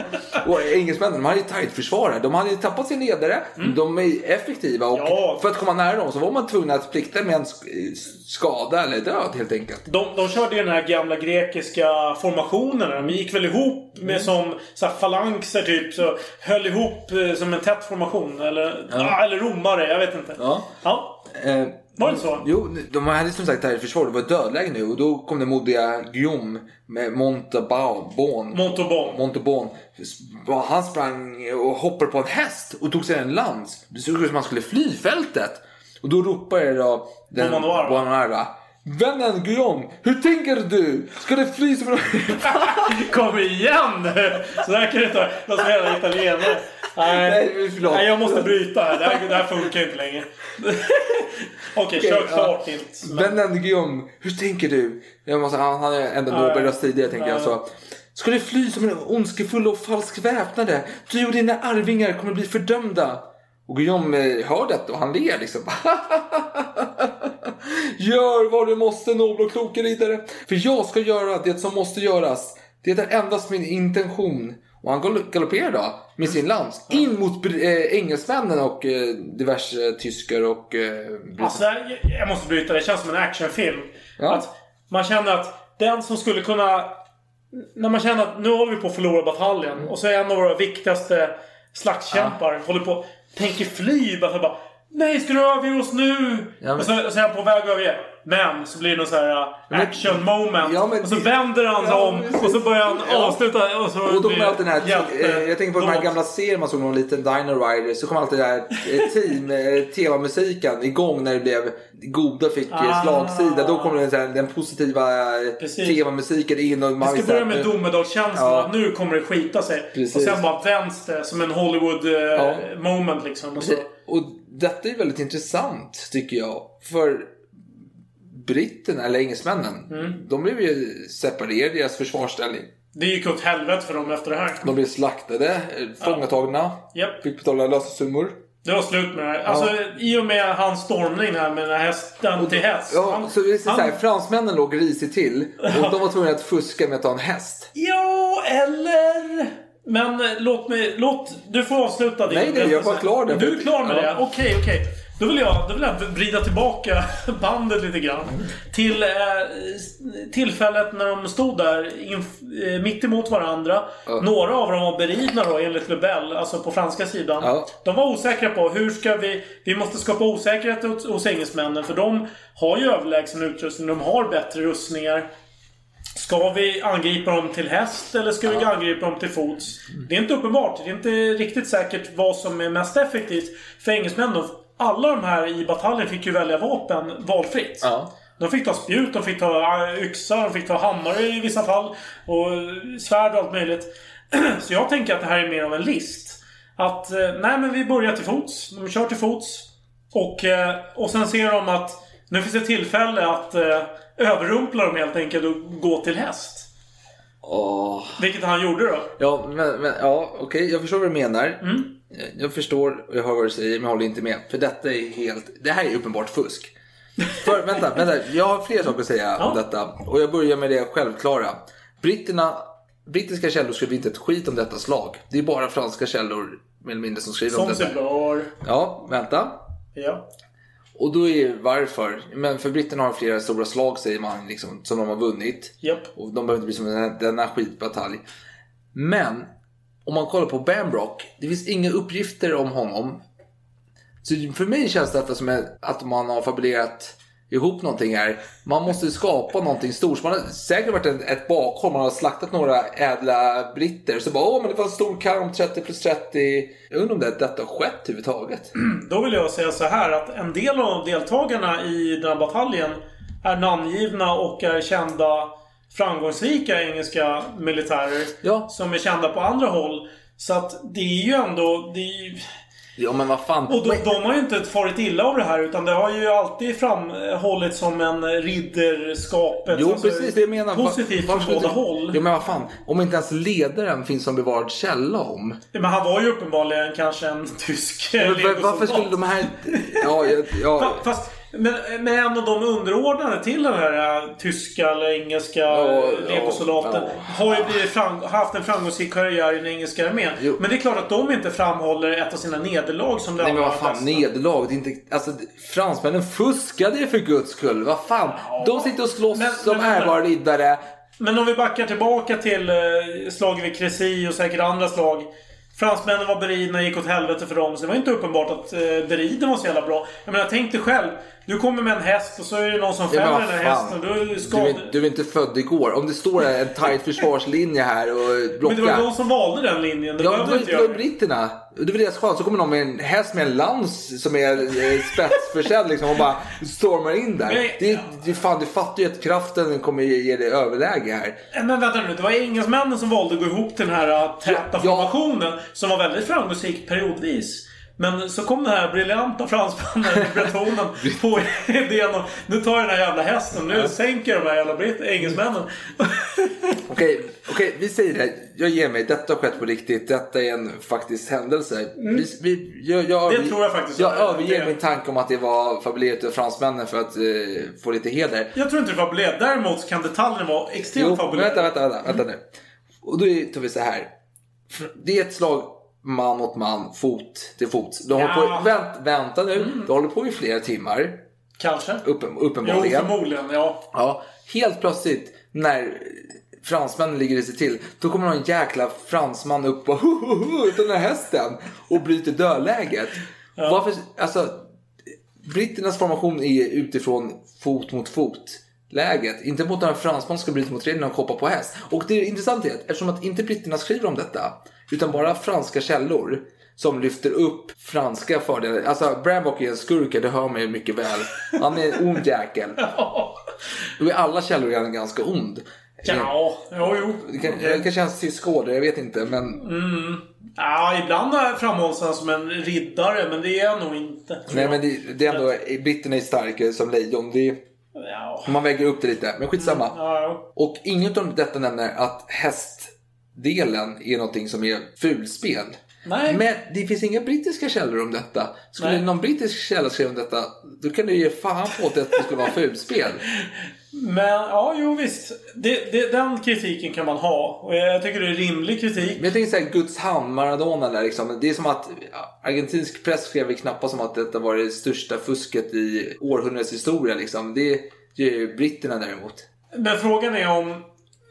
Och engelsmännen de hade ju tajt försvar. De hade ju tappat sin ledare. De är effektiva och Mm. Ja. för att komma nära dem så var man tvungen att plikta med en sk- skada eller död helt enkelt. De, de körde ju den här gamla grekiska formationen. De gick väl ihop med som så här, falanxer typ. Så höll ihop eh, som en tätt formation. Eller, ah, eller romare, jag vet inte. Ja. Ja. Eh, Var det så? Jo, de hade som sagt tajt försvar. Det var dödläge nu och då kom det modiga Guillaume med Montauban. Montauban. Montauban. Han sprang och hoppade på en häst och tog sig en lans. Det såg ut som att han skulle fly fältet. Och då ropade då den Beaumanoir. Vännen Guillaume, hur tänker du? Ska det fly (laughs) som. Kom igen! Så där kan det inte vara. som hela italienare. Nej, Nej, förlåt. Nej, jag måste bryta här. Det här, det här funkar inte längre. (laughs) Okej, kör Okej, klart ja. Nils. Vännen Guillaume, hur tänker du? Jag måste, han hade ändå Nej. Nobelröst tidigare tänker jag så. Ska det fly som en ondskefull och falsk väpnade? Du och dina arvingar kommer bli fördömda. Och Guillaume eh, hör detta och han ler liksom. (laughs) Gör vad du måste nobla och kloka riddare. För jag ska göra det som måste göras. Det är endast min intention. Och han galopp- galopperar då med sin lans in mot eh, engelsmännen och eh, diverse tyskar och eh, Alltså, jag, måste bryta. Det känns som en actionfilm. Ja. Att man känner att den som skulle kunna... När man känner att nu har vi på att förlora bataljen. Och så är en av våra viktigaste slagskämpar håller på tänker fly. Bara, för bara, Nej, ska du överge oss nu? Ja, men- Och så, så är han på väg att överge. Men så blir det någon så här uh, action moment. Ja, men och så det- vänder han sig Ja, om och så börjar han Ja. avsluta. Och, så Och då kommer alltid den här, hjälte- eh, jag tänker på de här gamla serierna man såg någon liten Dino Rider. Så kom alltid den här eh, team, eh, temamusiken igång när det blev goda fick Ah. slagsida. Då kom den, här, den positiva Precis. temamusiken in. Och Det man ska visste börja med domedagskänslan. Ja. Nu kommer det skita sig. Precis. Och sen bara vänds det som en Hollywood moment liksom. Och. Och detta är väldigt intressant tycker jag. För britterna, eller engelsmännen, Mm. de blev ju separerade i deras försvarsställning. Det gick åt helvete för dem efter det här. De blev slaktade, eh, fångatagna, Japp. fick betala lösesummor. Det var slut med det. Alltså i och med hans stormning här med den här hästen till häst. Ja, Han- så det är så han- här, fransmännen låg risigt till och (laughs) de var tvungna att fuska med att ta en häst. Ja, eller... Men eh, låt mig... Låt... Du får avsluta din Nej, nej, jag var klar där. Du är klar med Ja. det? Okej, okej. Då vill jag, då vill jag vrida tillbaka (laughs) bandet lite grann. Till eh, tillfället när de stod där inf- eh, mitt emot varandra. Några av dem var beridna då enligt Lebel, alltså på franska sidan. Ja. De var osäkra på hur ska vi... Vi måste skapa osäkerhet hos, hos engelsmännen för de har ju överlägsen utrustning. De har bättre rustningar. Ska vi angripa dem till häst eller ska vi angripa dem till fots? Det är inte uppenbart. Det är inte riktigt säkert vad som är mest effektivt för engelsmännen. Alla de här i bataljen fick ju välja vapen valfritt. Ja. De fick ta spjut, de fick ta äh, yxar, de fick ta hammare i vissa fall. Och svärd och allt möjligt. (clears throat) Så jag tänker att det här är mer av en list. Att, eh, nej men vi börjar till fots. De kör till fots. Och, eh, och sen ser de att nu finns det tillfälle att eh, överrumpla dem helt enkelt och gå till häst. Åh. Vilket han gjorde då. Ja, men, men ja, okej, jag förstår vad du menar. Mm. Jag förstår och jag hör vad du säger, men jag håller inte med. För detta är helt, det här är uppenbart fusk. För, vänta, vänta, jag har fler saker att säga om detta. Och jag börjar med det självklara. Britterna, brittiska källor skriver inte ett skit om detta slag. Det är bara franska källor, mer eller mindre, som skriver om Som detta. sig bör. Ja, vänta. Ja. Och då är varför? Men för britterna har flera stora slag säger man liksom, som de har vunnit. Japp. Och de behöver inte bli som den här, denna skitbatalj. Men om man kollar på Bambrock, det finns inga uppgifter om honom. Så för mig känns detta som att man har fabulerat ihop någonting här. Man måste skapa någonting stort. Man har säkert varit ett, ett bakhåll, man har slaktat några ädla britter. Så bara, åh men det var en stor kamp, 30 plus 30. Jag undrar om det, detta har skett överhuvudtaget. (clears throat) Då vill jag säga så här att en del av deltagarna i den här bataljen är namngivna och är kända framgångsrika engelska militärer. Ja. Som är kända på andra håll. Så att det är ju ändå... Det är. Ja men vad fan. Och de, de har ju inte farit illa av det här utan det har ju alltid framhållits som en ridderskapet. Jo alltså, precis det jag menar. Positivt från båda håll. Jo men vad fan. Om inte ens ledaren finns som bevarad källa om. Men han var ju uppenbarligen kanske en tysk Men va- legosoldat. varför skulle de här... Ja, ja, ja. Fa- Fast, men, men en av de underordnade till den här äh, tyska eller engelska Ja, äh, legosoldaten ja, har ju blivit fram, haft en framgångsrik karriär i den engelska armén. Men det är klart att de inte framhåller ett av sina nederlag som det Nej men vad fan, nederlag. Det är inte, alltså, fransmännen fuskade ju för guds skull. Vad fan. De sitter och slåss Men- som ärbara riddare. Men om vi backar tillbaka till eh, slaget vid Crécy och säkert andra slag. Fransmännen var beridna, gick åt helvete för dem. Så det var inte uppenbart att eh, beriden var så jävla bra. Jag menar, tänk dig själv. Du kommer med en häst och så är det någon som Ja, fäller vad den här hästen. Då är du Du är, du är inte född igår. Om det står en tight försvarslinje här och Men det var blockar. de som valde den linjen. Det Ja, behövde det var britterna. Det var deras chans. Så kommer någon med en häst med en lans som är eh, spetsförsedd liksom och bara stormar in där. Men- Det, det, fan, du fattar ju att kraften kommer ge dig överläge här. Eh, Men vänta nu, det var engelsmännen som valde att gå ihop till den här äh, täta Ja, ja. formationen. Som var väldigt framgångsrik periodvis. Men så kom den här briljanta fransmannen, bretonen, på idén om nu tar jag den här jävla hästen, nu sänker jag de här jävla britt- engelsmännen. Okej, okej, vi säger det. Jag ger mig. Detta har skett på riktigt. Detta är en faktisk händelse. Vi, vi, jag, jag, Mm. Det tror jag faktiskt. Jag överger min tanke om att det var fabulerat av fransmännen för att eh, få lite heder. Jag tror inte det var fabulerat. Däremot kan detaljerna vara extremt fabulerade. vänta, vänta, vänta, vänta nu. Och då tar vi så här. Det är ett slag man mot man, fot till fot. De Ja. på, vänt, vänta nu. De håller på i flera timmar. Kanske. Uppen, Jo, uppenbarligen. förmodligen. Ja. Ja, helt plötsligt när fransmännen ligger i sig till. Då kommer någon jäkla fransman upp och hu, hu, hu, den här hästen och bryter dödläget. Varför, alltså, britternas formation är utifrån fot mot fot läget. Inte mot när en fransman ska bryta mot reglerna och hoppa på häst. Och det intressanta är att eftersom att inte britterna skriver om detta utan bara franska källor som lyfter upp franska fördelar. Alltså Brambock är en skurk, det hör man ju mycket väl. Han är en ond jäkel. (laughs) Då är alla källor redan ganska ond. Ja, jo, jo. Det kan, det kan kännas tysk order, jag vet inte. Men Mm. Ja, ibland framhålls han som en riddare, men det är han nog inte. Nej men det, det är ändå, britterna är starkare som lejon. Det, är- Ja. man väger upp det lite, men skitsamma. Ja, Och inget av detta nämner att hästdelen är någonting som är fulspel. Nej. Men det finns inga brittiska källor om detta. Skulle Nej. någon brittisk källa skriva om detta, då kan du ge fan på att det skulle vara fulspel. (laughs) Men ja, jo visst. Det, det, den kritiken kan man ha. Och jag tycker det är rimlig kritik. Men jag tänker såhär, Guds hand, Maradona där liksom. Det är som att argentinsk press skrev knappast som att detta var det största fusket i århundradets historia liksom. Det gör ju britterna däremot. Men frågan är om...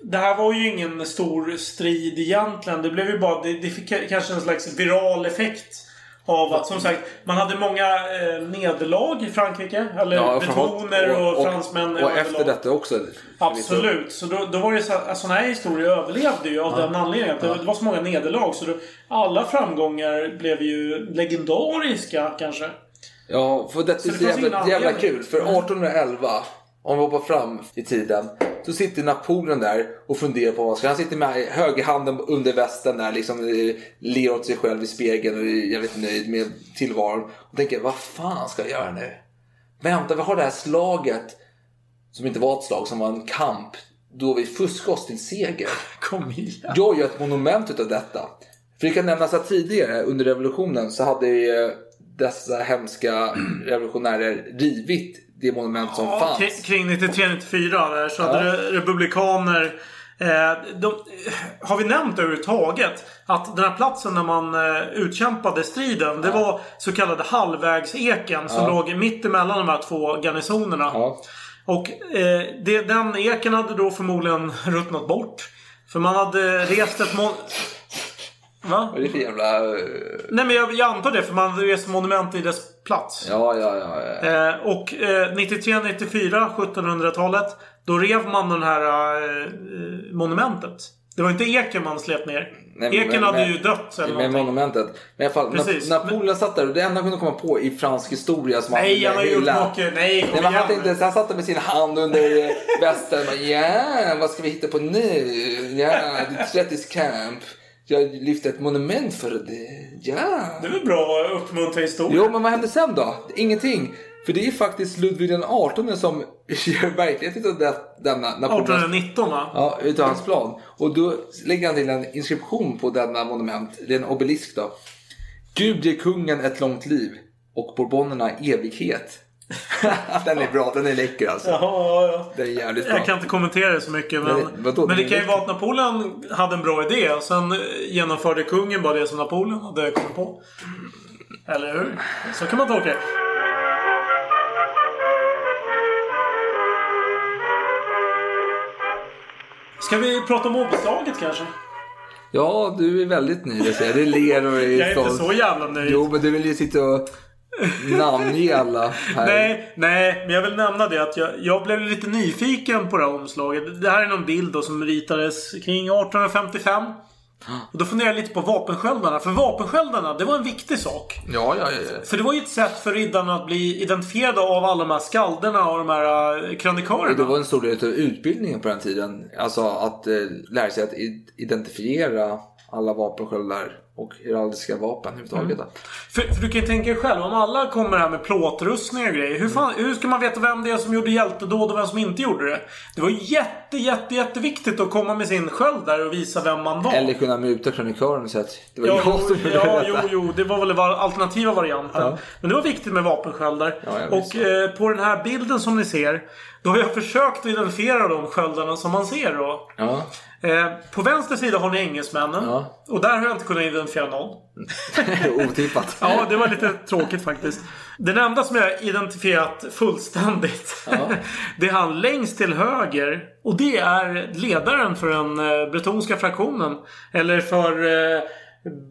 Det här var ju ingen stor strid egentligen. Det blev ju bara... Det, det fick kanske en slags viral effekt. Av att som sagt, man hade många eh, nederlag i Frankrike. Eller betoner och, fransmän. Och, och överlag. efter detta också. Absolut. Så då, då var det så att sådana här historier överlevde ju av Ja. den anledningen. Att det, Ja. det var så många nederlag. Så då, alla framgångar blev ju legendariska kanske. Ja, för detta Så är det så jävla, jävla kul. För 1811, om vi hoppar fram i tiden, så sitter Napoleon där och funderar på vad ska. Han sitter med högerhanden under västen där, liksom eh, ler åt sig själv i spegeln och är jävligt nöjd med tillvaron. Och tänker, vad fan ska jag göra nu? Vänta, vi har det här slaget, som inte var ett slag, som var en kamp, då vi fuskade oss till seger. Kom igen. Jag gör ett monument utav detta. För det kan nämnas att tidigare under revolutionen så hade ju dessa hemska (clears throat) revolutionärer rivit det monument som Ja, fanns. kring- Kring 93-94 där så Ja. hade re- republikaner... Eh, de, har vi nämnt överhuvudtaget att den här platsen där man eh, utkämpade striden. Det var så kallade halvvägseken som Ja. låg mitt emellan de här två garnisonerna. Och eh, det, den eken hade då förmodligen ruttnat bort. För man hade rest ett mon... Va? Vad är det för jävla... eh, Nej men jag, jag antar det för man hade rest monument i dess plats. Ja, ja, ja. ja. Eh, och eh, 93-94, 1700-talet. Då rev man den här eh, monumentet. Det var inte eken man slet ner. Nej, eken men- hade men- ju dött eller Med monumentet. Men i alla fall, Precis. Na- Napoleon satt där och det enda han kunde komma på i fransk historia som Nej, ville han har gjort hylla- mycket. Nej, kom Nej, han, igen. tänkte, så han satt där med sin hand under eh, (laughs) västen. Ja, vad ska vi hitta på nu? Ja, det är 30 camp. Jag lyfte ett monument för det. Ja. Det är väl bra att uppmuntra historia. Jo, men vad hände sen då? Ingenting. För det är faktiskt Ludvig den 18 som gör verklighet av denna Napoleons... 1819 va? Ja, utav hans plan. Och då lägger han till en inskription på denna monument. Det är en obelisk då. Gud ger kungen ett långt liv och bourbonerna evighet. (laughs) den är bra, den är läcker alltså. Jaha, ja, ja. Den är jävligt bra. Jag kan inte kommentera det så mycket. Men, Nej, vadå? men det Det är kan ju vara att Napoleon hade en bra idé. Och sen genomförde kungen bara det som Napoleon hade kommit på. Eller hur? Så kan man tolka det. Ska vi prata om omslaget kanske? Ja, du är väldigt nöjd. Jag. Du ler och är Jag är inte så jävla nöjd. Jo, men du vill ju sitta och namnge alla här. Nej, nej, men jag vill nämna det att jag, jag blev lite nyfiken på det här omslaget. Det här är någon bild då som ritades kring 1855. (gasps) Och då funderar jag lite på vapensköldarna. För vapensköldarna, det var en viktig sak. Ja, ja, ja. För det var ju ett sätt för riddarna att bli identifierade av alla de här skalderna och de här eh, krönikörerna. det var en stor del av utbildningen på den tiden. Alltså att eh, lära sig att identifiera alla vapensköldar och heraldiska vapen överhuvudtaget. Mm. För, för du kan ju tänka dig själv, om alla kommer här med plåtrustningar och grejer. Hur, fan, hur ska man veta vem det är som gjorde hjältedåd och vem som inte gjorde det? Det var jätte, jätte, jätteviktigt att komma med sin sköld där och visa vem man var. Eller kunna muta krönikören och säga att det var Ja, jag jo, som gjorde ja, detta. jo, jo, det var väl var alternativa varianten. Ja. Men det var viktigt med vapensköldar. Ja, och eh, på den här bilden som ni ser. Då har jag försökt att identifiera de sköldarna som man ser då. Ja. Eh, på vänster sida har ni engelsmännen. Ja. Och där har jag inte kunnat identifiera någon. (laughs) Otippat. (laughs) Ja, det var lite tråkigt faktiskt. Den enda som jag identifierat fullständigt. (laughs) det är han längst till höger. Och det är ledaren för den eh, bretonska fraktionen. Eller för eh,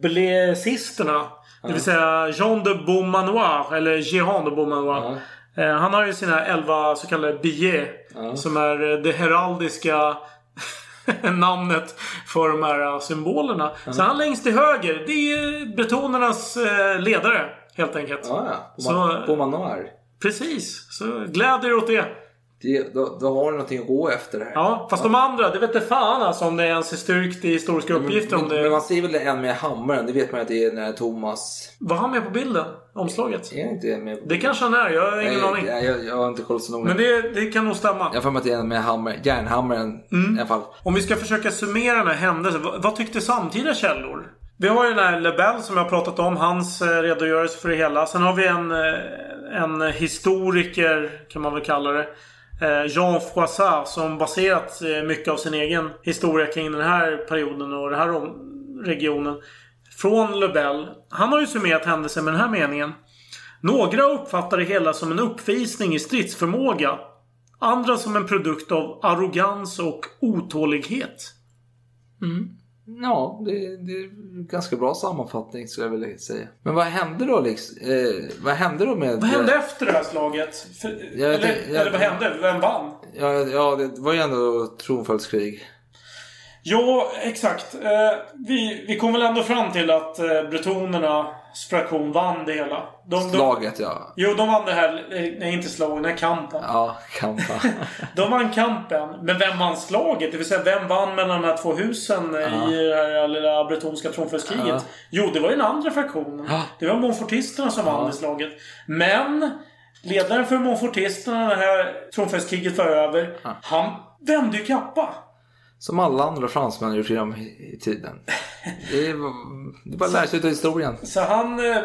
blesisterna. Det vill säga Jean de Beaumanoir. Eller Jehan de Beaumanoir. Eh, han har ju sina elva så kallade billets. Som är eh, det heraldiska (laughs) namnet för de här eh, symbolerna. Så han längst till höger, det är bretonernas ledare. Helt enkelt. Ja, ja. Så- På Manoir. Precis. Så gläd er åt det. Det, då, då har du någonting att gå efter här. Ja, fast de andra, det vet inte fan alltså om det ens är styrkt i historiska uppgifter. men, om det... men man ser väl en med hammaren, det vet man att det är när Thomas... Var han med på bilden? Omslaget? Är inte med på Det kanske han är, jag har ingen Nej, aning. Jag, jag, jag har inte kollat så noga. Men det, det kan nog stämma. Jag har för mig att det är en med hammer, järnhammaren Mm. i alla fall. Om vi ska försöka summera den här händelsen. Vad, vad tyckte samtida källor? Vi har ju den här Lebel som jag har pratat om. Hans eh, redogörelse för det hela. Sen har vi en, eh, en historiker, kan man väl kalla det. Eh, Jean Froissart som baserat eh, mycket av sin egen historia kring den här perioden och den här regionen. Från Lebel. Han har ju summerat händelsen med den här meningen. Några uppfattar det hela som en uppvisning i stridsförmåga. Andra som en produkt av arrogans och otålighet. Mm. Ja, det, det är en ganska bra sammanfattning skulle jag vilja säga. Men vad hände då liksom? Eh, vad hände då med... Vad hände efter det här slaget? För, eller, jag- eller vad hände? Vem vann? Ja, ja, det var ju ändå tronföljdskrig. Ja, exakt. Eh, vi, vi kom väl ändå fram till att eh, bretonernas fraktion vann det hela. De, de, Slaget, ja. Jo, de vann det här. eh, Nej, inte slaget. Den här kampen. Ja, kampa. (laughs) De vann kampen. Men vem vann slaget? Det vill säga, vem vann mellan de här två husen eh, Ja. i det här lilla bretonska tronföljdskriget? Ja. Jo, det var ju den andra fraktionen. Ja. Det var Montfortisterna som vann det slaget. Men ledaren för Montfortisterna när det här tronföljdskriget var över. Han vände ju kappa. Som alla andra fransmän har gjort genom i tiden. Det är, det är bara att lära sig av historien. Så han... eh,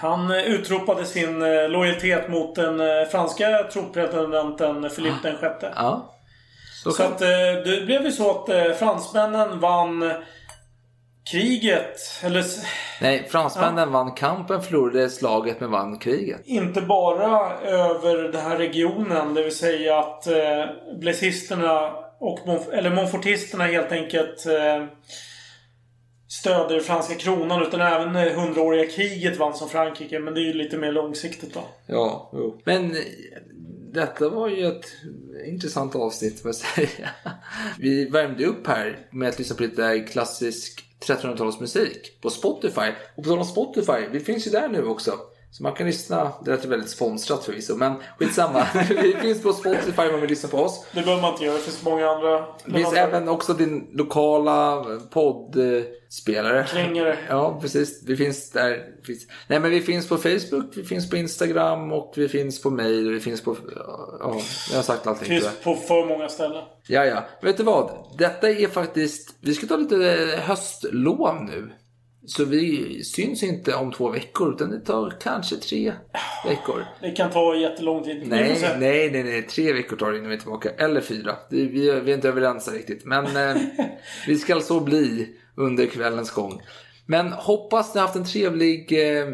Han utropade sin eh, lojalitet mot den eh, franska tronpresidenten Philippe den sjätte. Ja. Så, Så att det blev ju så att fransmännen vann kriget. Eller Nej, fransmännen vann kampen, förlorade slaget men vann kriget. inte bara över den här regionen. Det vill säga att eh, blessisterna och Monf- eller Montfortisterna helt enkelt eh, stöder franska kronan. Utan även det hundraåriga kriget vann som Frankrike. Men det är ju lite mer långsiktigt då. Ja, jo. Men eh, detta var ju ett intressant avsnitt får jag säga. (laughs) Vi värmde upp här med att lyssna på lite klassisk 1300-talsmusik på Spotify. Och på tal om Spotify, vi finns ju där nu också. Så man kan lyssna, det låter väldigt sponsrat förvisso, men skitsamma. (laughs) vi finns på Spotify om man vill lyssna på oss. Det behöver man inte göra. Det finns många andra. Det finns även också din lokala poddspelare. Krängare. (laughs) Ja, precis. Vi finns där. Finns... Nej, men vi finns på Facebook, vi finns på Instagram och vi finns på mail vi finns på... Ja, jag har sagt allting. finns tror jag. på för många ställen. Ja, ja. Vet du vad? Detta är faktiskt... Vi ska ta lite höstlov nu. Så vi syns inte om två veckor, utan det tar kanske tre veckor. Det kan ta jättelång tid. Nej, nej, nej, nej. Tre veckor tar det innan vi är tillbaka. Eller fyra. Vi, är- vi är inte överens riktigt. Men eh, (laughs) vi ska så bli under kvällens gång. Men hoppas ni haft en trevlig eh,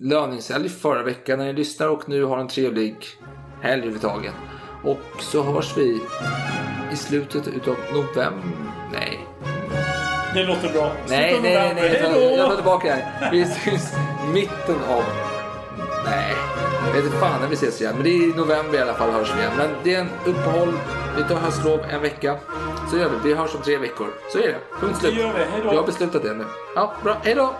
löningshelg förra veckan när ni lyssnar och nu har en trevlig helg överhuvudtaget. Och så hörs vi i slutet utav november. Det låter bra. Nej, nej, nej, nej. Jag jag tar tillbaka det här. Vi syns mitten av... Nej, jag vet inte fan när vi ses igen. Men det är i november i alla fall hörs vi igen. Men det är en uppehåll. Vi tar höstlov en vecka. Så gör vi. Vi hörs om tre veckor. Så är det. Punkt slut. Det gör vi. Hej då. Jag har beslutat det nu. Ja, bra. Hej då!